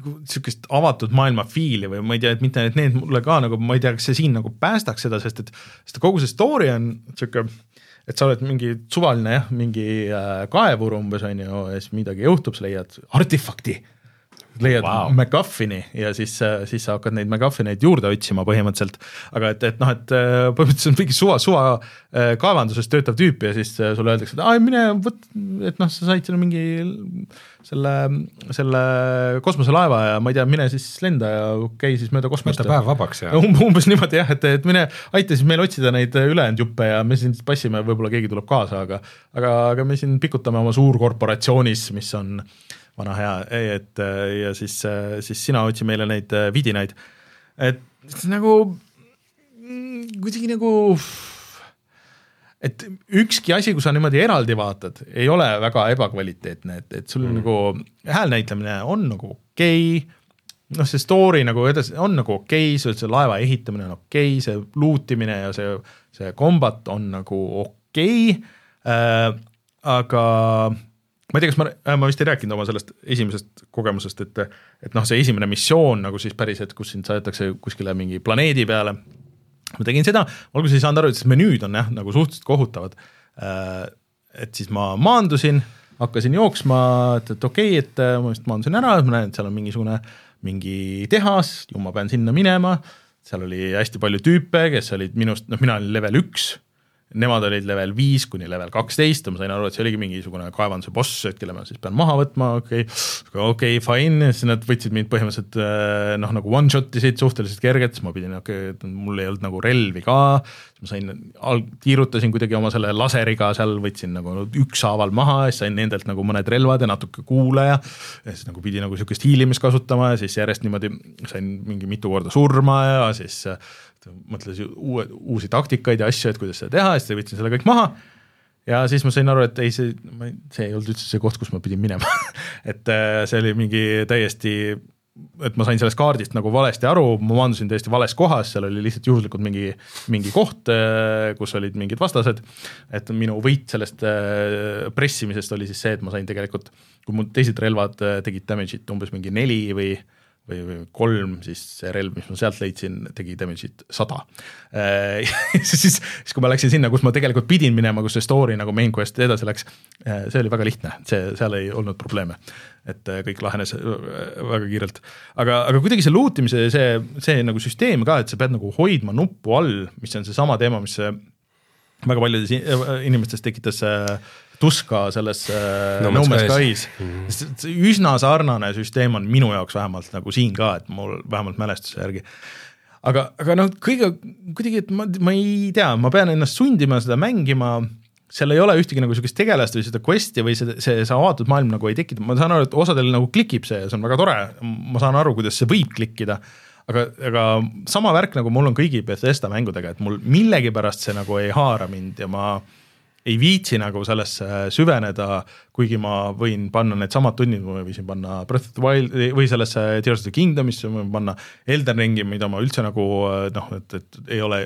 nagu sihukest avatud maailma fiili või ma ei tea, et mitte, et need mulle ka nagu, ma ei tea, kas see siin nagu päästaks seda, sest et sest kogu see story on sihuke et sa oled mingi suvaline jah, mingi äh, kaevur umbes on ju ja siis midagi juhtub, sa leiad artefakti. Leiad wow. MacGuffini ja siis, siis sa hakkad neid MacGuffineid juurde otsima põhimõtteliselt. aga et, et noh, et äh, põhimõtteliselt on mingi suva, suva äh, kaevanduses töötav tüüp ja siis äh, sulle öeldakse, et aa mine võt, et noh, sa said sinna mingi selle, selle kosmoselaeva ja ma ei tea, mine siis lenda ja käi siis mööda kosmost võta. päev vabaks ja Um, umbes niimoodi jah, et, et mine aita siis meil otsida neid ülejäänud juppe ja me siin passime, võib-olla keegi tuleb kaasa, aga aga, aga me siin pikutame oma suurkorporatsioonis, mis on vana hea, et ja siis, siis sina otsi meile neid äh, vidinaid. et nagu mm, kuidagi nagu et ükski asi, kui sa niimoodi eraldi vaatad, ei ole väga ebakvaliteetne, et, et sul mm. nagu hääl näitlemine on nagu okei okay,, noh, see story nagu edasi on nagu okei okay,, see, see laeva ehitamine on okei okay,, see luutimine ja see, see kombat on nagu okei okay, äh,, aga ma ei tea, kas ma, ma vist ei rääkinud oma sellest esimesest kogemusest, et et noh, see esimene missioon nagu siis päris, et kus sind saadetakse kuskile mingi planeedi peale. Ma tegin seda, alguses ei saanud aru, et siis menüüd on jah, nagu suhteliselt kohutavad. et siis ma maandusin, hakkasin jooksma, et, et okei okay,, et ma vist maandusin ära, ma näen, et seal on mingisugune mingi tehas, ju ma pean sinna minema, seal oli hästi palju tüüpe, kes olid minust, noh, mina olin level üks, nemad olid level viis kuni level kaksteist ja ma sain aru, et see oligi mingisugune kaevanduse boss, et kelle ma siis pean maha võtma, okei. Okay,, okei okay,, fine, siis nad võtsid mind põhimõtteliselt äh, noh, nagu one shot isid suhteliselt kergelt, siis ma pidin, okei okay,, mul ei olnud nagu relvi ka, siis ma sain, tiirutasin kuidagi oma selle laseriga seal, võtsin nagu ükshaaval maha ja siis sain nendelt nagu mõned relvad ja natuke kuule ja siis nagu pidi nagu niisugust hiilimist kasutama ja siis järjest niimoodi sain mingi mitu korda surma ja siis äh, mõtlesin uue, uusi taktikaid ja asju, et kuidas seda teha siis võtsin selle kõik maha. Ja siis ma sain aru, et ei, see, see ei olnud üldse see koht, kus ma pidin minema. *laughs* Et äh, see oli mingi täiesti, et ma sain sellest kaardist nagu valesti aru, ma maandusin täiesti vales kohas, seal oli lihtsalt juhuslikult mingi, mingi koht, kus olid mingid vastased, et minu võit sellest äh, pressimisest oli siis see, et ma sain tegelikult, kui mu teised relvad äh, tegid damage'it umbes mingi neli või või, või kolm, siis see relv, mis ma sealt leidsin, tegi damage'it sada. *laughs* siis, siis kui ma läksin sinna, kus ma tegelikult pidin minema, kus see story nagu main quest edasi läks, see oli väga lihtne, see, seal ei olnud probleeme. et äh, kõik lahenes äh, väga kiirelt, aga, aga kuidagi see loot imise see, see nagu süsteem ka, et sa pead nagu hoidma nuppu all, mis on seesama teema, mis äh, väga paljudes äh, inimestes tekitas äh, tuska selles äh, No No Man's Man's Skies. Mm. -hmm. üsna sarnane süsteem on minu jaoks vähemalt nagu siin ka, et mul vähemalt mälestuse järgi aga, aga noh, kõige kuidagi, et ma, ma ei tea, ma pean ennast sundima seda mängima, seal ei ole ühtegi nagu niisugust tegelast või seda quest'i või see, see, see avatud maailm nagu ei tekita, ma saan aru, et osadel nagu klikib see ja see on väga tore, ma saan aru, kuidas see võib klikkida, aga, aga sama värk nagu mul on kõigi Bethesda mängudega, et mul millegipärast see nagu ei haara mind ja ma ei viitsi nagu sellesse süveneda, kuigi ma võin panna needsamad tunnid, ma võisin panna Breath of the Wild või sellesse Tears of the Kingdomisse, ma võin panna Elden Ringi, mida ma üldse nagu noh, et, et ei ole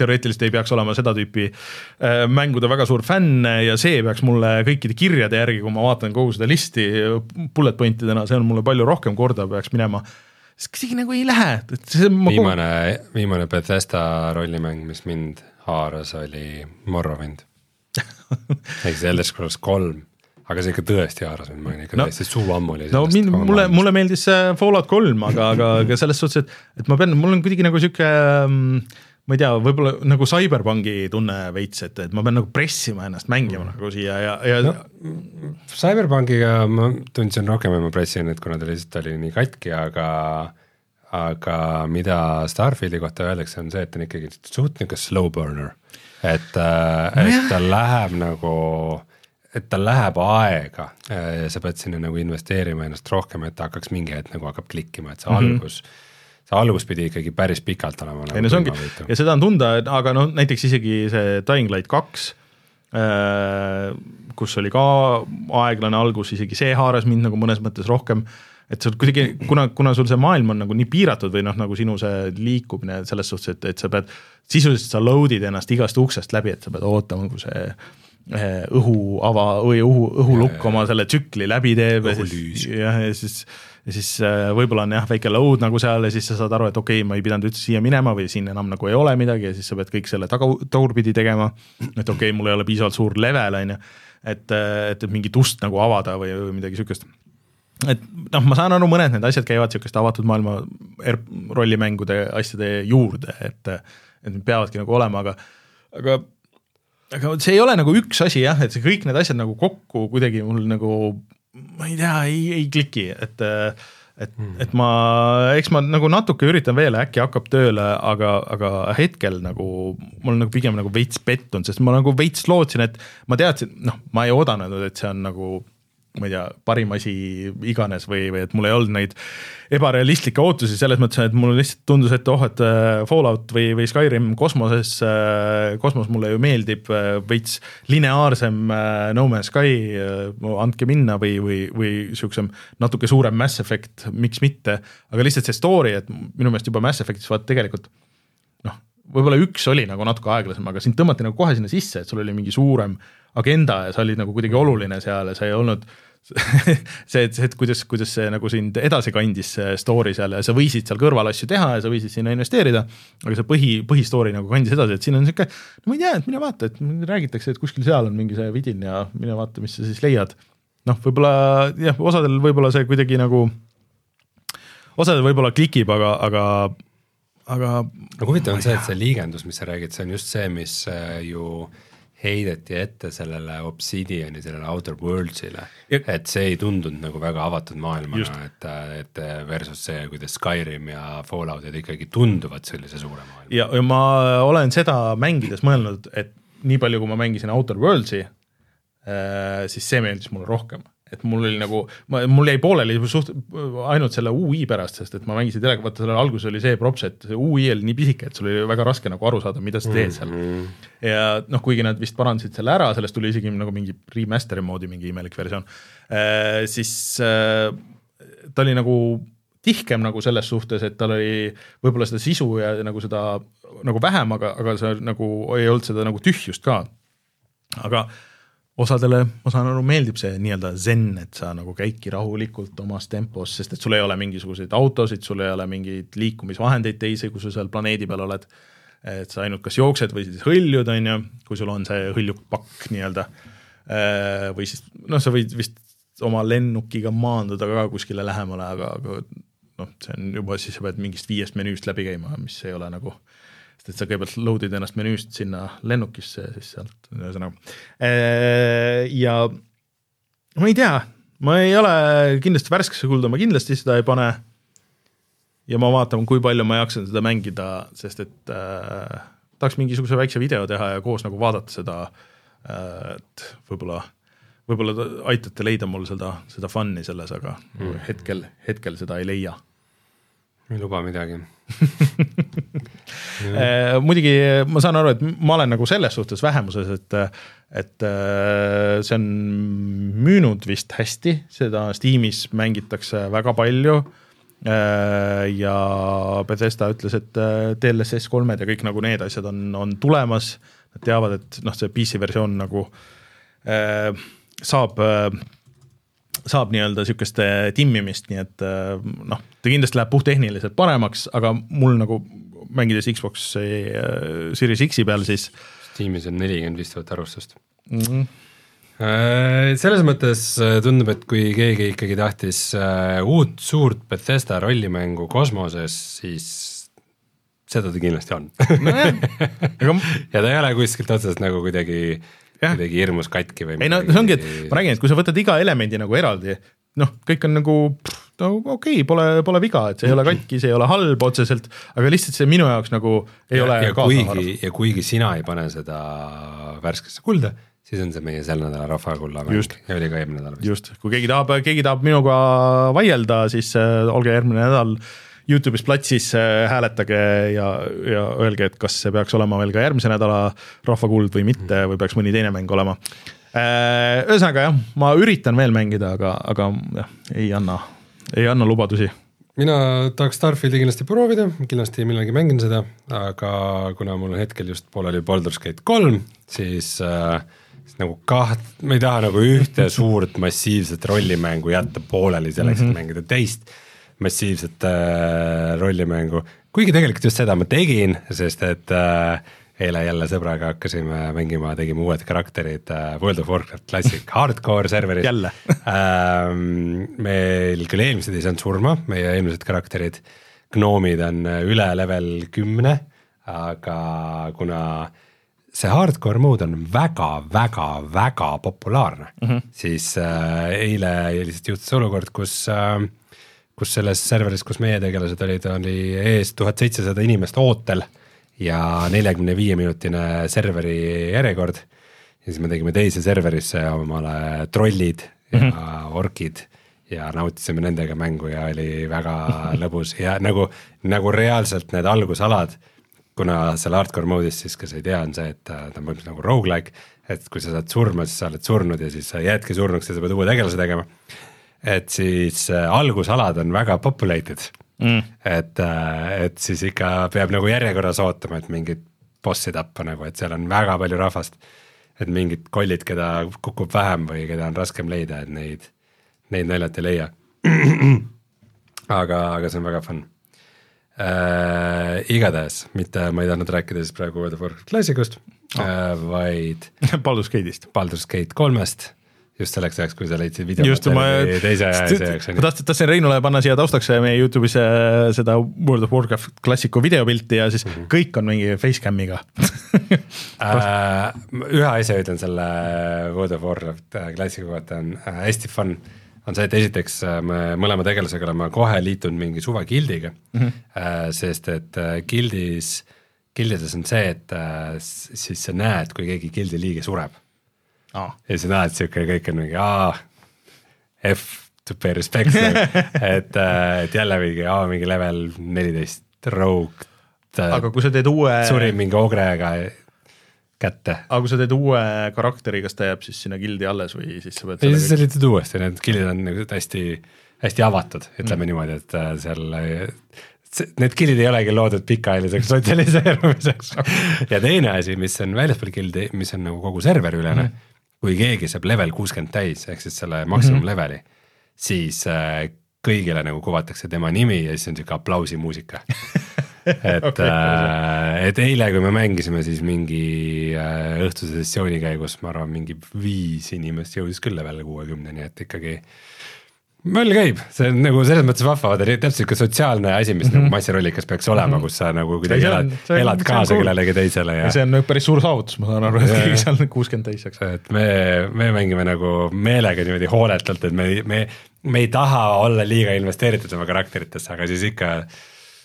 teoreetiliselt ei peaks olema seda tüüpi äh, mängude väga suur fänn ja see peaks mulle kõikide kirjade järgi, kui ma vaatan kogu seda listi bullet point idena, see on mulle palju rohkem korda peaks minema. siis kuidagi nagu ei lähe, et see ma kogu- viimane, viimane Bethesda rollimäng, mis mind haaras, oli Morrowind. *laughs* siis Elder Scrolls kolm, aga see ikka tõesti haaras mind, ma olin ikka No- täiesti suu ammuli. no mind, mulle, mulle meeldis Fallout kolm, aga, aga, aga *laughs* selles suhtes, et, et ma pean, mul on kuidagi nagu sihuke mm, ma ei tea, võib-olla nagu CyberPunki tunne veits, et, et ma pean nagu pressima ennast mängima nagu siia ja, ja no. Cyberpunkiga ma tundsin rohkem, et ma pressin, et kuna ta lihtsalt oli nii katki, aga aga mida Starfieldi kohta öeldakse, on see, et ta on ikkagi suht niisugune slow burner. et, et ta läheb nagu, et tal läheb aega ja sa pead sinna nagu investeerima ennast rohkem, et ta hakkaks mingi hetk nagu hakkab klikkima, et see mm -hmm. algus, see algus pidi ikkagi päris pikalt olema nagu ei no see ongi ja seda on tunda, aga noh, näiteks isegi see Dying Light kaks, kus oli ka aeglane algus, isegi see haaras mind nagu mõnes mõttes rohkem et sul kuidagi, kuna, kuna sul see maailm on nagu nii piiratud või noh, nagu sinu see liikumine selles suhtes, et, et sa pead, sisuliselt sa load'id ennast igast uksest läbi, et sa pead ootama, kui see eh, õhuava või õhu, õhulukk oma selle tsükli läbi teeb ja siis jah, ja siis, ja siis äh, võib-olla on jah, väike load nagu seal ja siis sa saad aru, et okei okay,, ma ei pidanud üldse siia minema või siin enam nagu ei ole midagi ja siis sa pead kõik selle taga, tagurpidi tegema. et okei okay,, mul ei ole piisavalt suur level, on ju, et, et, et mingit ust nagu avada või, või midagi sihukest. Et noh, ma saan aru, mõned need asjad käivad niisuguste avatud maailma R rollimängude asjade juurde, et et need peavadki nagu olema, aga aga aga see ei ole nagu üks asi jah, et see kõik need asjad nagu kokku kuidagi mul nagu ma ei tea, ei, ei kliki, et et mm., et ma, eks ma nagu natuke üritan veel, äkki hakkab tööle, aga, aga hetkel nagu ma olen nagu pigem nagu veits pettunud, sest ma nagu veits lootsin, et ma teadsin, noh, ma ei oodanud, et see on nagu ma ei tea, parim asi iganes või, või et mul ei olnud neid ebarealistlikke ootusi selles mõttes, et mulle lihtsalt tundus, et oh, et äh, Fallout või, või Skyrim kosmoses, äh, kosmos mulle ju meeldib, äh, veits lineaarsem No Man's Sky, andke minna või, või, või sihukesem natuke suurem Mass Effect, miks mitte, aga lihtsalt see story, et minu meelest juba Mass Effectis vaat tegelikult noh, võib-olla üks oli nagu natuke aeglasem, aga sind tõmmati nagu kohe sinna sisse, et sul oli mingi suurem agenda ja sa olid nagu kuidagi oluline seal ja sa ei olnud *laughs* see, et, et kuidas, kuidas see nagu sind edasi kandis, see story seal ja sa võisid seal kõrval asju teha ja sa võisid sinna investeerida, aga see põhi, põhistory nagu kandis edasi, et siin on niisugune, no ma ei tea, et mine vaata, et räägitakse, et kuskil seal on mingi see vidin ja mine vaata, mis sa siis leiad. noh, võib-olla jah, osadel võib-olla see kuidagi nagu, osadel võib-olla klikib, aga, aga aga aga huvitav on see, et see liigendus, mis sa räägid, see on just see, mis äh, ju äh, heideti ette sellele Obsidiani, sellele Outer Worlds'ile, et see ei tundunud nagu väga avatud maailmana, et, et versus see, kuidas Skyrim ja Falloutid ikkagi tunduvad sellise suure maailma. ja, ja ma olen seda mängides mõelnud, et nii palju, kui ma mängisin Outer Worlds'i, äh, siis see meeldis mulle rohkem et mul oli nagu, mul jäi pooleli suht ainult selle ui pärast, sest et ma mängisin telega, vaata sellel alguses oli see props, et see ui oli nii pisike, et sul oli väga raske nagu aru saada, mida sa teed seal mm. -hmm. ja noh, kuigi nad vist parandasid selle ära, sellest tuli isegi nagu mingi remaster'i moodi mingi imelik versioon äh,, siis äh, ta oli nagu tihkem nagu selles suhtes, et tal oli võib-olla seda sisu ja nagu seda nagu vähem, aga, aga see nagu ei olnud seda nagu tühjust ka. aga osadele, ma saan aru, meeldib see nii-öelda zen, et sa nagu käidki rahulikult omas tempos, sest et sul ei ole mingisuguseid autosid, sul ei ole mingeid liikumisvahendeid teisi, kui sa seal planeedi peal oled. et sa ainult kas jooksed või siis hõljud, on ju, kui sul on see hõljukpakk nii-öelda. Äh, või siis noh, sa võid vist oma lennukiga maanduda ka kuskile lähemale, aga, aga noh, see on juba siis sa pead mingist viiest menüüst läbi käima, mis ei ole nagu äh, et sa kõigepealt load'id ennast menüüst sinna lennukisse ja siis sealt, ühesõnaga. Äh, ja ma ei tea, ma ei ole kindlasti värskesse kulda, ma kindlasti seda ei pane. ja ma vaatan, kui palju ma jaksan seda mängida, sest et äh, tahaks mingisuguse väikse video teha ja koos nagu vaadata seda äh,, et võib-olla võib-olla aitate leida mul seda, seda fun'i selles, aga mm. hetkel, hetkel seda ei leia ei luba midagi *laughs* äh, muidugi ma saan aru, et ma olen nagu selles suhtes vähemuses, et, et äh, see on müünud vist hästi, seda Steamis mängitakse väga palju. Äh, ja Bethesda ütles, et DLSS kolmed ja kõik nagu need asjad on, on tulemas. Nad teavad, et noh, see PC versioon nagu saab saab nii-öelda sihukest timmimist, nii et äh, noh, ta kindlasti läheb puhttehniliselt paremaks, aga mul nagu mängides Xbox äh, Series X-i peal siis. Steamis on nelikümmend vist tuhat arvustust mm. -hmm selles mõttes tundub, et kui keegi ikkagi tahtis uut suurt Bethesda rollimängu kosmoses, siis seda ta kindlasti on no. *laughs* ja ta ei ole kuskilt otsast nagu kuidagi kuidagi hirmus katki või ei no see ongi, et ma räägin, et kui sa võtad iga elemendi nagu eraldi, noh, kõik on nagu no okei okay,, pole, pole viga, et see ei ole katki, see ei ole halb otseselt, aga lihtsalt see minu jaoks nagu ei ja, ole ja kuigi, ja kuigi sina ei pane seda värskesse kulda, siis on see meie sel nädala rahvakulla mäng. Ja oli ka eelmine nädal vist. just, kui keegi tahab, keegi tahab minuga vaielda, siis äh, olge järgmine nädal äh, Youtube'is platsis äh, hääletage ja, ja öelge, et kas see peaks olema veel ka järgmise nädala rahvakuld või mitte või peaks mõni teine mäng olema. Äh, ühesõnaga jah, ma üritan veel mängida, aga, aga jah, ei anna, ei anna lubadusi mina tahaks Starfieldi kindlasti proovida, kindlasti millalgi mängin seda, aga kuna mul on hetkel just pooleli Baldur's Gate kolm, siis äh, siis nagu kaht-, ma ei taha nagu ühte suurt massiivset rollimängu jätta pooleli selleks mm, -hmm. et mhm. mängida teist massiivset äh, rollimängu, kuigi tegelikult just seda ma tegin, sest et äh, eile jälle sõbraga hakkasime mängima, tegime uued karakterid äh, World of Warcraft Classic hardcore serveris. jälle ähm, meil küll eelmised ei saanud surma, meie eelmised karakterid, gnoomid on üle level kümne, aga kuna see hardcore mode on väga-väga-väga populaarne mm, -hmm. siis äh, eile lihtsalt juhtus olukord, kus äh, kus selles serveris, kus meie tegelased olid, oli ees tuhat seitsesada inimest ootel ja neljakümne viie minutine serveri järjekord. ja siis me tegime teise serverisse omale trollid ja mm -hmm. orkid ja nautisime nendega mängu ja oli väga *laughs* lõbus ja nagu, nagu reaalselt need algusalad, kuna seal hardcore mode'is siis, kes ei tea, on see, et ta on põhimõtteliselt nagu rogu-like, et kui sa saad surma, siis sa oled surnud ja siis sa jäädki surnuks ja sa pead uue tegelase tegema et siis äh, algusalad on väga populated mm.. et, äh, et siis ikka peab nagu järjekorras ootama, et mingit bossi tappa nagu, et seal on väga palju rahvast. et mingid kollid, keda kukub vähem või keda on raskem leida, et neid, neid naljalt ei leia. *clears throat* aga, aga see on väga fun äh,. igatahes, mitte, ma ei tahtnud rääkida siis praegu World of Warcraft klassikust oh. äh,, vaid *laughs* Baldur's Gate'ist. Baldur's Gate kolmest just selleks ajaks, kui sa leidsid video teise asja jaoks. ma tahtsin, tahtsin Reinule panna siia taustaks meie Youtube'is äh, seda World of Warcraft klassiku videopilti ja siis mm -hmm. kõik on mingi facecam'iga *laughs* äh, ühe asja ütlen selle World of Warcraft äh, klassiku kohta on hästi fun on see, et esiteks me mõlema tegelasega oleme kohe liitunud mingi suva gildiga mm, -hmm. sest et gildis, gildides on see, et siis sa näed, kui keegi gildi liige sureb oh.. ja siis näed sihuke kõik on mingi aa, F to pay respect *laughs* et, äh, et jälle mingi, aa mingi level neliteist rogue. aga kui sa teed uue. suri mingi ogrega kätte. aga kui sa teed uue karakteri, kas ta jääb siis sinna gildi alles või siis sa pead ei, sa liitud uuesti, need gildid on nagu hästi, hästi avatud, ütleme mm. niimoodi, et äh, seal need gildid ei olegi loodud pikaajaliseks sotsialiseerumiseks *laughs* ja teine asi, mis on väljaspool gildi, mis on nagu kogu serveri ülene mm, kui keegi saab level kuuskümmend täis, ehk siis selle maksimum mm -hmm. siis äh, kõigile nagu kuvatakse tema nimi ja siis on sihuke aplausimuusika *laughs* et okay, äh,, et eile, kui me mängisime, siis mingi äh, õhtuse sessiooni käigus, ma arvan, mingi viis inimest jõudis küll level kuuekümneni, et ikkagi äh, möll käib, see on nagu selles mõttes vahva, vaata täpselt sihuke sotsiaalne asi, mis mm -hmm. nagu mhm. massirollikas peaks olema, kus sa nagu kuidagi elad, elad kaasa kellelegi teisele ja. see on nagu päris suur saavutus, ma saan aru, et keegi seal kuuskümmend täis saaks. et me, me mängime nagu meelega niimoodi hooletult, et me, me, me ei taha olla liiga investeeritud oma karakteritesse, aga siis ikka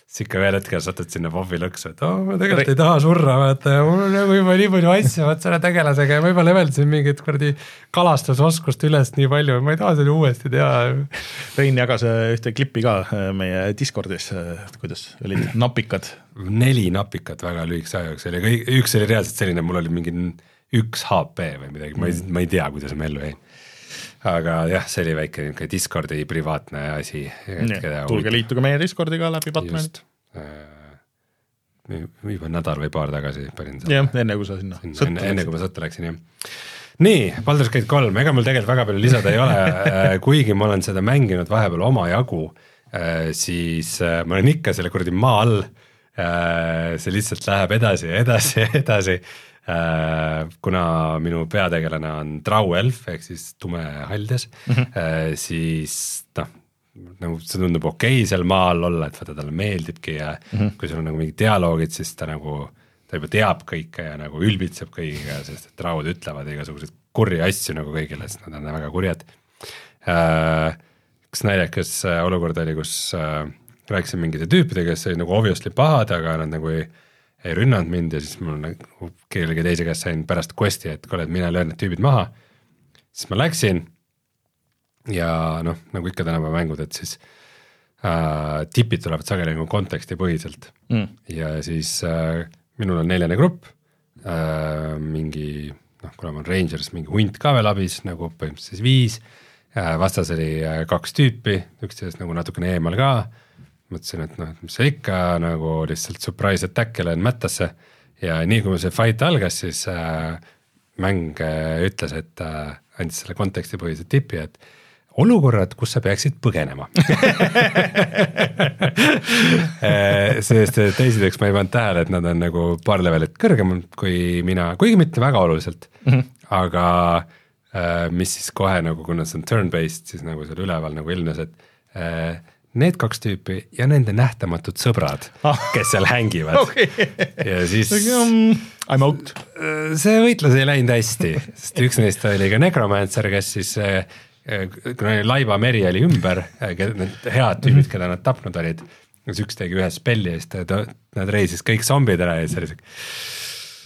siis ikka ühel hetkel satud sinna Bobi lõksu, et oh, ma tegelikult ei taha surra, vaata ja mul on nagu juba nii palju asju, vaat selle tegelasega ja ma juba leveldasin mingit kuradi kalastusoskust üles nii palju, ma ei taha seda uuesti teha. Rein jagas äh, ühte klippi ka äh, meie Discordis, äh, kuidas olid napikad. neli napikat väga lühikese aja jooksul ja üks oli reaalselt selline, mul oli mingi üks HP või midagi mm., ma ei, ma ei tea, kuidas ma ellu jäin aga jah, see oli väike niisugune Discordi privaatne asi. tulge liituge meie Discordiga läbi Batmanit. Äh, juba nädal või paar tagasi panin selle. jah, enne kui sa sinna, sinna enne, enne kui ma sõtta läksin, jah. nii, Baldur's Gate kolm, ega mul tegelikult väga palju lisada ei ole *laughs* äh, kuigi ma olen seda mänginud vahepeal omajagu, äh, siis ma olen ikka selle kuradi maa all. see lihtsalt läheb edasi ja edasi ja edasi kuna minu peategelane on trauelf ehk siis tumehaldjas mm, -hmm. siis noh, nagu see tundub okei okay seal maa all olla, et vaata talle meeldibki ja mm -hmm. kui sul on nagu mingid dialoogid, siis ta nagu, ta juba teab kõike ja nagu ülbitseb kõigiga, sest et traud ütlevad igasuguseid kurji asju nagu kõigile, sest nad on väga kurjad. Äh, üks naljakas olukord oli, kus rääkisin mingite tüüpidega, kes olid nagu obviously pahad, aga nad nagu ei ei rünnanud mind ja siis mul nagu kellegi teise käest sain pärast quest'i, et kuule, et mine löö need tüübid maha. siis ma läksin ja noh, nagu ikka tänapäeva mängud, et siis äh, tipid tulevad sageli nagu kontekstipõhiselt mm. ja siis äh, minul on neljane grupp äh,, mingi noh, kuna ma olen Rangers, mingi hunt ka veel abis nagu põhimõtteliselt siis viis äh,, vastas oli äh, kaks tüüpi, üksteisest nagu natukene eemal ka mõtlesin, et noh, et mis see ikka nagu lihtsalt surprise attack'e löön mättasse. Ja nii kui see fight algas, siis äh, mäng äh, ütles, et äh, andis selle kontekstipõhise tipi, et olukorrad, kus sa peaksid põgenema. Eh, *laughs* sest et esiteks ma ei pannud tähele, et nad on nagu paar levelit kõrgemal kui mina, kuigi mitte väga oluliselt. Mm, -hmm. aga äh, mis siis kohe nagu, kuna see on turn-based, siis nagu seal üleval nagu ilmnes, et äh, need kaks tüüpi ja nende nähtamatud sõbrad ah., kes seal hängivad *laughs* okay. ja siis um, I m out. Äh, see võitlus ei läinud hästi, sest üks neist oli ka Necromancer, kes siis äh, kuna laiva meri oli ümber, need head tüübid, keda nad tapnud olid, siis üks tegi ühe spelli ja siis ta, nad reisis kõik zombid ära ja siis oli siuke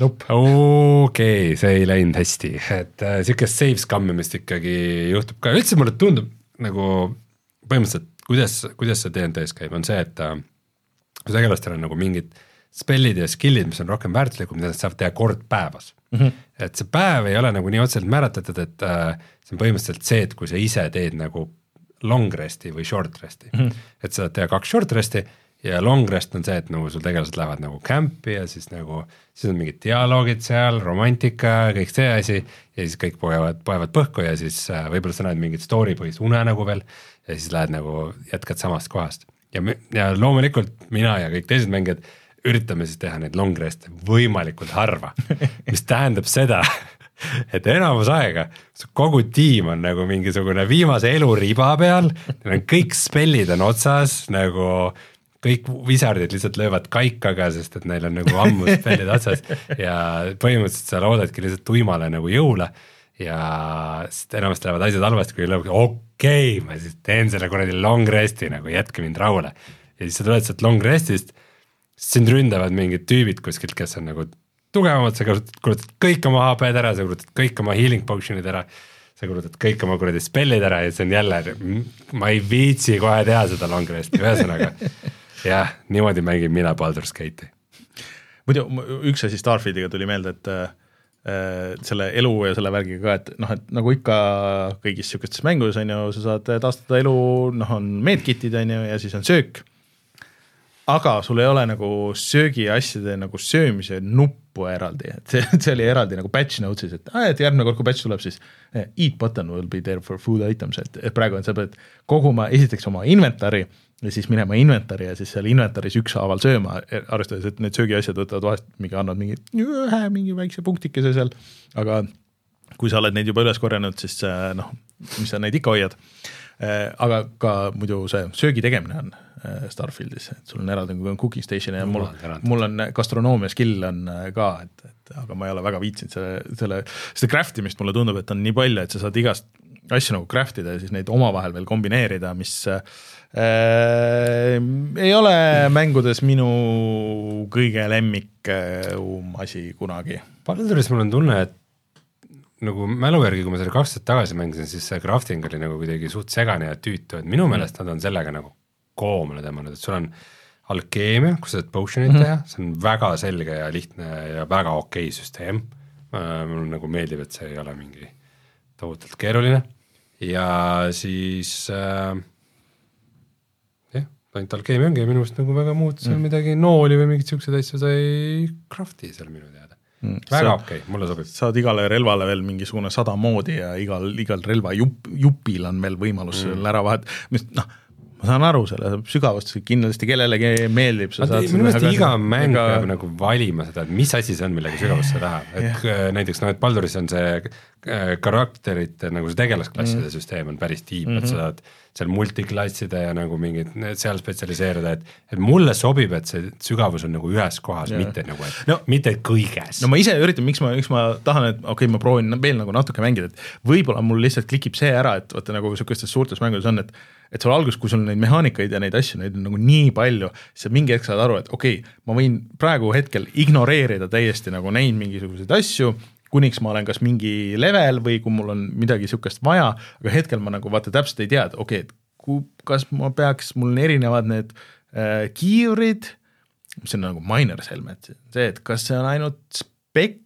nope. okei okay,, see ei läinud hästi, et äh, sihukest save scammimist ikkagi juhtub ka, üldse mulle tundub nagu põhimõtteliselt, kuidas, kuidas see DND-s käib, on see, et äh, kui tegelastel on nagu mingid spellid ja skill'id, mis on rohkem väärtuslikud, mida nad saavad teha kord päevas mm. -hmm. et see päev ei ole nagu nii otseselt määratletud, et äh, see on põhimõtteliselt see, et kui sa ise teed nagu long rest'i või short rest'i mm, -hmm. et sa saad teha kaks short rest'i ja long rest on see, et nagu sul tegelased lähevad nagu camp'i ja siis nagu, siis on mingid dialoogid seal, romantika, kõik see asi ja siis kõik poevad, poevad põhku ja siis äh, võib-olla sa näed mingit story põhist unenägu veel ja siis lähed nagu, jätkad samast kohast. ja, ja loomulikult mina ja kõik teised mängijad üritame siis teha neid long rest'e võimalikult harva, *laughs* mis tähendab seda, et enamus aega kogu tiim on nagu mingisugune viimase elu riba peal, neil on kõik spellid on otsas nagu kõik wizardid lihtsalt löövad kaikaga, sest et neil on nagu ammu spellid otsas ja põhimõtteliselt sa loodadki lihtsalt tuimale nagu jõule ja sest enamasti lähevad asjad halvasti, kui lõpuks okei okay,, ma siis teen selle kuradi long rest'i nagu jätke mind rahule. ja siis sa tuled sealt long rest'ist sind ründavad mingid tüübid kuskilt, kes on nagu tugevamad, sa kulutad kõik oma HP-d ära, sa kulutad kõik oma healing potion'id ära, sa kulutad kõik oma kuradi spellid ära ja see on jälle, ma ei viitsi kohe teha seda long rest'i, ühesõnaga jah, niimoodi mängin mina Baldur's Gate'i. muidu üks asi Starfieldiga tuli meelde, et äh, selle elu ja selle värgiga ka, et noh, et nagu ikka kõigis niisugustes mängudes on ju, sa saad taastada elu, noh, on medkit'id on ju, ja siis on söök. Aga sul ei ole nagu söögiasjade nagu söömise nuppu eraldi, et *laughs* see, see oli eraldi nagu batch notes'is, et aa, et järgmine kord, kui batch tuleb, siis eh, eat button will be there for food items, et, et praegu on, sa pead koguma esiteks oma inventari ja siis minema inventari ja siis seal inventaris ükshaaval sööma, arvestades, et need söögiasjad võtavad vahest mingi, annavad mingi ühe mingi väikse punktikese seal, aga kui sa oled neid juba üles korjanud, siis noh, mis sa neid ikka hoiad. Eh, aga ka muidu see söögi tegemine on Äh, Starfieldis, et sul on eraldi nagu cooking station ja mul, mul on gastronoomia skill on äh, ka, et, et aga ma ei ole väga viitsinud selle, selle, seda craft imist mulle tundub, et on nii palju, et sa saad igast asju nagu craft ida ja siis neid omavahel veel kombineerida, mis äh, ei ole mängudes minu kõige lemmikum asi kunagi. Balduris mul on tunne, et nagu mälu järgi, kui ma selle kaks aastat tagasi mängisin, siis see crafting oli nagu kuidagi suht segane ja tüütu, et minu meelest nad on sellega nagu koomale tõmmanud, et sul on alkeemia, kus sa saad potion'it mm -hmm. teha, see on väga selge ja lihtne ja väga okei süsteem äh,. mulle nagu meeldib, et see ei ole mingi tohutult keeruline ja siis äh, ainult alkeemia ongi ja minu arust nagu väga muud seal mm. midagi nooli või mingeid siukseid asju sa ei craft'i seal minu teada mm, väga okei okay,, mulle sobib. saad igale relvale veel mingisugune sada moodi ja igal, igal relva jupp, jupil on veel võimalus mm. ära vahet-, mis noh ma saan aru selle sügavust, kindlasti kellelegi meeldib. minu meelest iga mäng ega... peab nagu valima seda, et mis asi see on, millega sügavusse läheb, et yeah. näiteks noh, et Balduris on see äh, karakterite nagu see tegelasklasside mm. süsteem on päris tiip mm, -hmm. et sa saad seal multiklasside ja nagu mingid seal spetsialiseeruda, et, et mulle sobib, et see sügavus on nagu ühes kohas yeah., mitte nagu, et no, mitte kõiges. no ma ise üritan, miks ma, miks ma tahan, et okei okay,, ma proovin veel nagu natuke mängida, et võib-olla mul lihtsalt klikib see ära, et vaata nagu sihukestes suurtes mängudes on, et et sul alguses, kui sul neid mehaanikaid ja neid asju, neid on nagu nii palju, siis sa mingi hetk saad aru, et okei okay,, ma võin praegu hetkel ignoreerida täiesti nagu neid mingisuguseid asju, kuniks ma olen kas mingi level või kui mul on midagi sihukest vaja, aga hetkel ma nagu vaata täpselt ei tea, et okei okay,, et kui, kas ma peaks, mul on erinevad need äh, kiivrid, mis on nagu miner's helmet, see, et kas see on ainult spec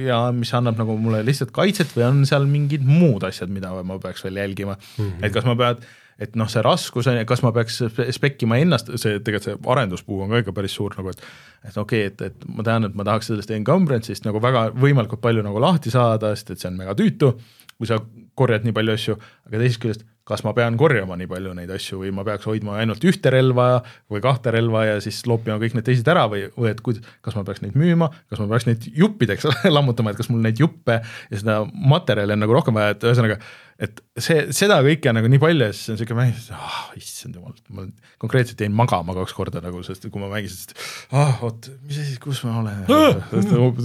ja mis annab nagu mulle lihtsalt kaitset või on seal mingid muud asjad, mida ma peaks veel jälgima mm, -hmm. et kas ma pean et noh, see raskus on ju, kas ma peaks spekkima ennast, see tegelikult see arenduspuu on ka ikka päris suur nagu, et et okei okay,, et, et ma tean, et ma tahaks sellest encumbrance'ist nagu väga võimalikult palju nagu lahti saada, sest et see on mega tüütu, kui sa korjad nii palju asju, aga teisest küljest kas ma pean korjama nii palju neid asju või ma peaks hoidma ainult ühte relva või kahte relva ja siis loopima kõik need teised ära või, või et kuid-, kas ma peaks neid müüma, kas ma peaks neid juppideks *laughs* lammutama, et kas mul neid juppe ja seda materjali on nagu rohkem vaja, et ühesõnaga, et see, seda kõike on nagu nii palju ja siis on niisugune mäng, ah issand jumal, ma konkreetselt jäin magama kaks korda nagu, sest kui ma mängisin, siis ah oot, mis asi, kus ma olen?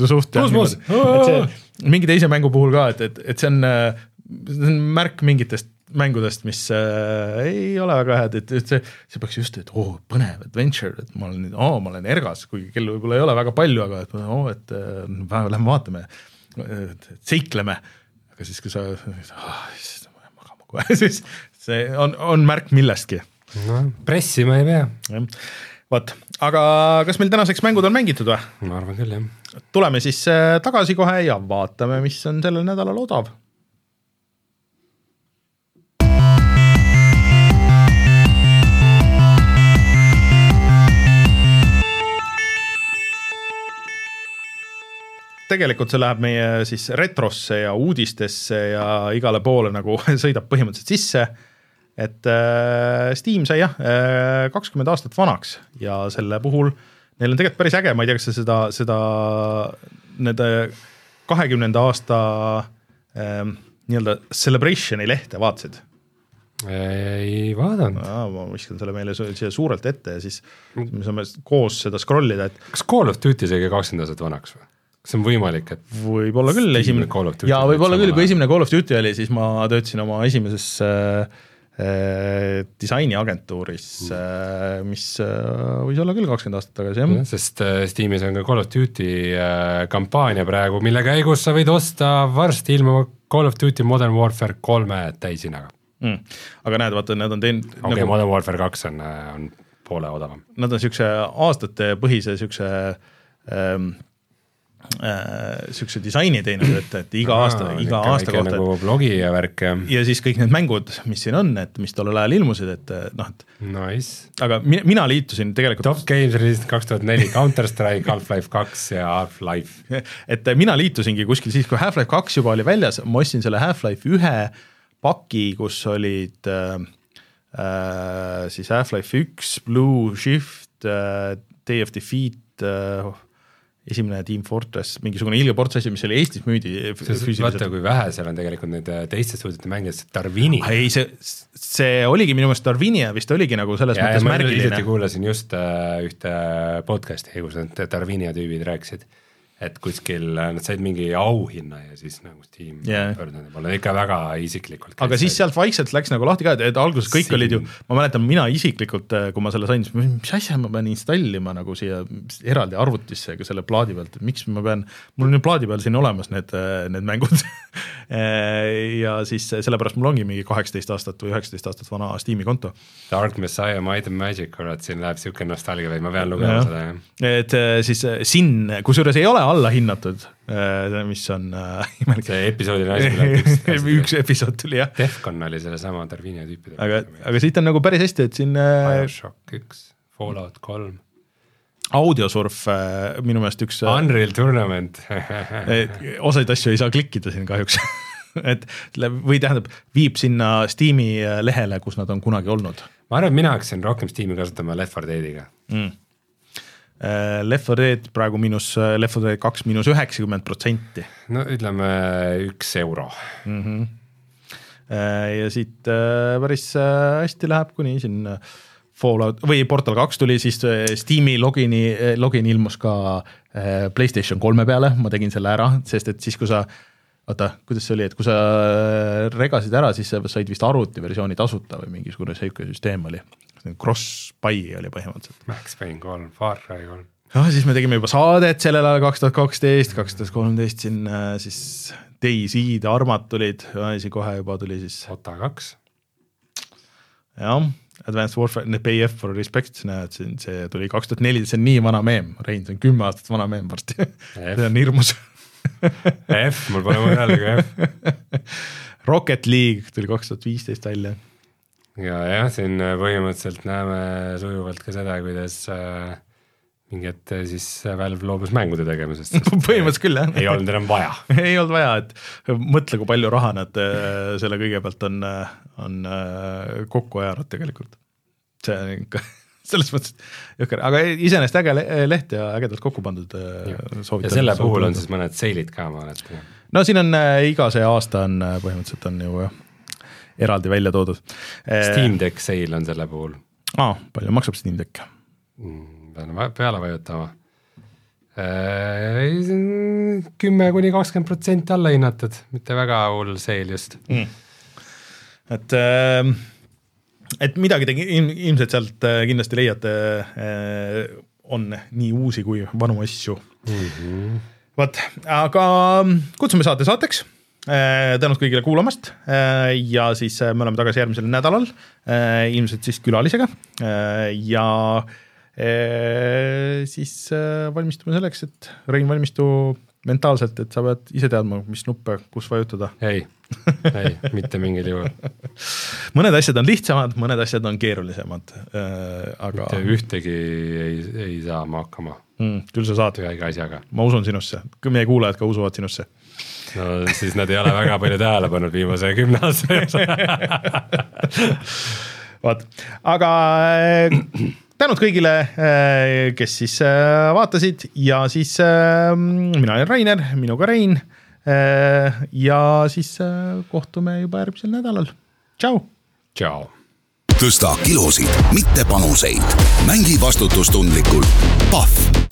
Suht jah, et see mingi teise mängu puhul ka, et, et, et see on, see on märk mingitest mängudest, mis äh, ei ole väga head, et, et see, see peaks just, et oo oh,, põnev adventure, et ma olen oo, ma olen ergas, kuigi kell võib-olla ei ole väga palju, aga et oo oh,, et äh, lähme vaatame, seikleme. aga siis, kui sa oh,, issand, ma lähen magama kohe *laughs* siis see on, on märk millestki. noh, pressima ei pea. vot, aga kas meil tänaseks mängud on mängitud või? ma arvan küll, jah. tuleme siis äh, tagasi kohe ja vaatame, mis on sellel nädalal odav tegelikult see läheb meie siis retrosse ja uudistesse ja igale poole nagu *laughs* sõidab põhimõtteliselt sisse. et äh, Steam sai jah äh, kakskümmend aastat vanaks ja selle puhul neil on tegelikult päris äge, ma ei tea, kas sa seda, seda nende kahekümnenda aasta äh, nii-öelda celebration'i lehte vaatasid? ei vaadanud. ma viskan selle meile siia suurelt ette ja siis me saame koos seda scroll ida, et. kas Call of Duty sai ka kakskümmend aastat vanaks või? Kas see on võimalik, et võib-olla küll, esimene, jaa, võib-olla küll, kui esimene Call of Duty oli, siis ma töötasin oma esimeses äh, äh, disainiagentuuris äh,, mis äh, võis olla küll kakskümmend aastat tagasi, jah. sest äh, Steamis on ka Call of Duty äh, kampaania praegu, mille käigus sa võid osta varsti ilmuva Call of Duty Modern Warfare kolme täishinnaga mm.. aga näed, vaata, nad on teinud okei okay, nagu..., Modern Warfare kaks on, äh, on poole odavam. Nad on niisuguse aastatepõhise niisuguse ähm, niisuguse äh, disaini teinud, et, et iga Aa, aasta, iga aasta kohta. nagu blogi ja värk ja. ja siis kõik need mängud, mis siin on, et mis tollel ajal ilmusid, et noh, et. Nice. aga mina, mina liitusin tegelikult. Top Games released kaks tuhat neli, Counter Strike, Half-Life kaks ja Half-Life. *laughs* et mina liitusingi kuskil siis, kui Half-Life kaks juba oli väljas, ma ostsin selle Half-Life ühe paki, kus olid äh, äh, siis Half-Life üks, Blue Shift äh,, Day of Defeat äh, esimene Team Fortress, mingisugune ilge ports asi, mis oli Eestis müüdi vaata, kui vähe seal on tegelikult neid äh, teiste stuudiote mängijad, Darwini. ei, see, see oligi minu meelest Darwini ja vist oligi nagu selles ja, mõttes märgiline. hiljuti kuulasin just äh, ühte podcast'i, kus need Darwini tüübid rääkisid et kuskil nad said mingi auhinna ja siis nagu Steam yeah. pöördunud poole, ikka väga isiklikult. aga siis sealt vaikselt läks nagu lahti ka, et, alguses kõik Siin. olid ju, ma mäletan, mina isiklikult, äh, kui ma selle sain, siis mis asja ma pean installima nagu siia eraldi arvutisse selle plaadi pealt, et miks ma pean, mul on ju plaadi peal siin olemas need, äh, need mängud *laughs* äh, ja siis sellepärast mul ongi mingi kaheksateist aastat või üheksateist aastat vana Steam'i konto. Dark Messiah, Might and Magic, kurat, siin läheb niisugune nostalgia veel, ma pean lugema ja. seda, jah. et siis Sin, kusjuures ei ole allahinnatud, äh, mis on äh, imelik. *laughs* see episoodi naisele *laughs* üks episood tuli jah. Defcon oli sellesama Darwinia tüüpidega. aga, aga siit on nagu päris hästi, et siin äh, BioShock üks, Fallout kolm audiosurf minu meelest üks Unreal Tournament *laughs* osaid asju ei saa klikkida siin kahjuks et või tähendab, viib sinna Steam'i lehele, kus nad on kunagi olnud. ma arvan, et mina hakkasin rohkem Steam'i kasutama Left 4 Deadiga mm Äh, Left 4 Dead praegu miinus, äh, Left 4 Dead kaks miinus üheksakümmend protsenti. no ütleme üks euro mm. -hmm. ja siit päris hästi läheb, kuni siin Fallout või Portal kaks tuli, siis Steam'i logini, login ilmus ka Playstation kolme peale, ma tegin selle ära, sest et siis, kui sa oota, kuidas see oli, et kui sa regasid ära, siis sa said vist arvutiversiooni tasuta või mingisugune sihuke süsteem oli cross-buy oli põhimõtteliselt. Max Payne kolm, Far Cry kolm. noh, siis me tegime juba saadet sellel ajal kaks tuhat kaksteist, kaks tuhat kolmteist siin äh, siis DayZ-d, Armat tulid, asi kohe juba tuli siis. Ota kaks. jah, Advanced Warfare, BF for Respect, näed, siin see tuli kaks tuhat neli, see on nii vana meem, Rein, see on kümme aastat vana meem varsti see on hirmus F, mul pole mõeldagi F Rocket League tuli kaks tuhat viisteist välja ja jah, siin põhimõtteliselt näeme sujuvalt ka seda, kuidas äh, mingi hetk siis Valve loobus mängude tegemisest. *laughs* põhimõtteliselt küll, jah. ei olnud enam vaja *laughs* ei olnud vaja, et mõtle, kui palju raha nad äh, selle kõige pealt on, äh, on äh, kokku ajanud tegelikult. see on ikka *laughs* selles mõttes jõhker, aga iseenesest äge leht ja ägedalt kokku pandud. ja selle puhul on siis mõned seilid ka, ma mäletan. no siin on iga see aasta on põhimõtteliselt on ju eraldi välja toodud. Steam Deck seil on selle puhul. aa, palju maksab Steam Deck mm.? pean peale vajutama. Äh, kümme kuni kakskümmend protsenti alla hinnatud, mitte väga hull sale just mm.. et äh, et midagi te ilmselt sealt äh, kindlasti leiate, on nii uusi kui vanu asju mm -hmm.. vot, aga kutsume saate saateks tänud kõigile kuulamast ja siis me oleme tagasi järgmisel nädalal, ilmselt siis külalisega ja siis äh, valmistume selleks, et Rein, valmistu mentaalselt, et sa pead ise teadma, mis nuppe, kus vajutada. ei, ei, *laughs* mitte mingil juhul. mõned asjad on lihtsamad, mõned asjad on keerulisemad äh,, aga. mitte ühtegi ei, ei saa ma hakkama mm,. küll sa saad. ühegi asjaga. ma usun sinusse, meie kuulajad ka usuvad sinusse. No siis nad ei ole väga palju tähele pannud viimase kümne aasta jooksul vot, aga tänud kõigile, äh, kes siis äh, vaatasid ja siis äh, mina olen Rainer, minuga Rein. ja siis kohtume juba järgmisel nädalal, tšau. tšau. tõsta kilosid, mitte panuseid. mängi vastutustundlikult. Pahv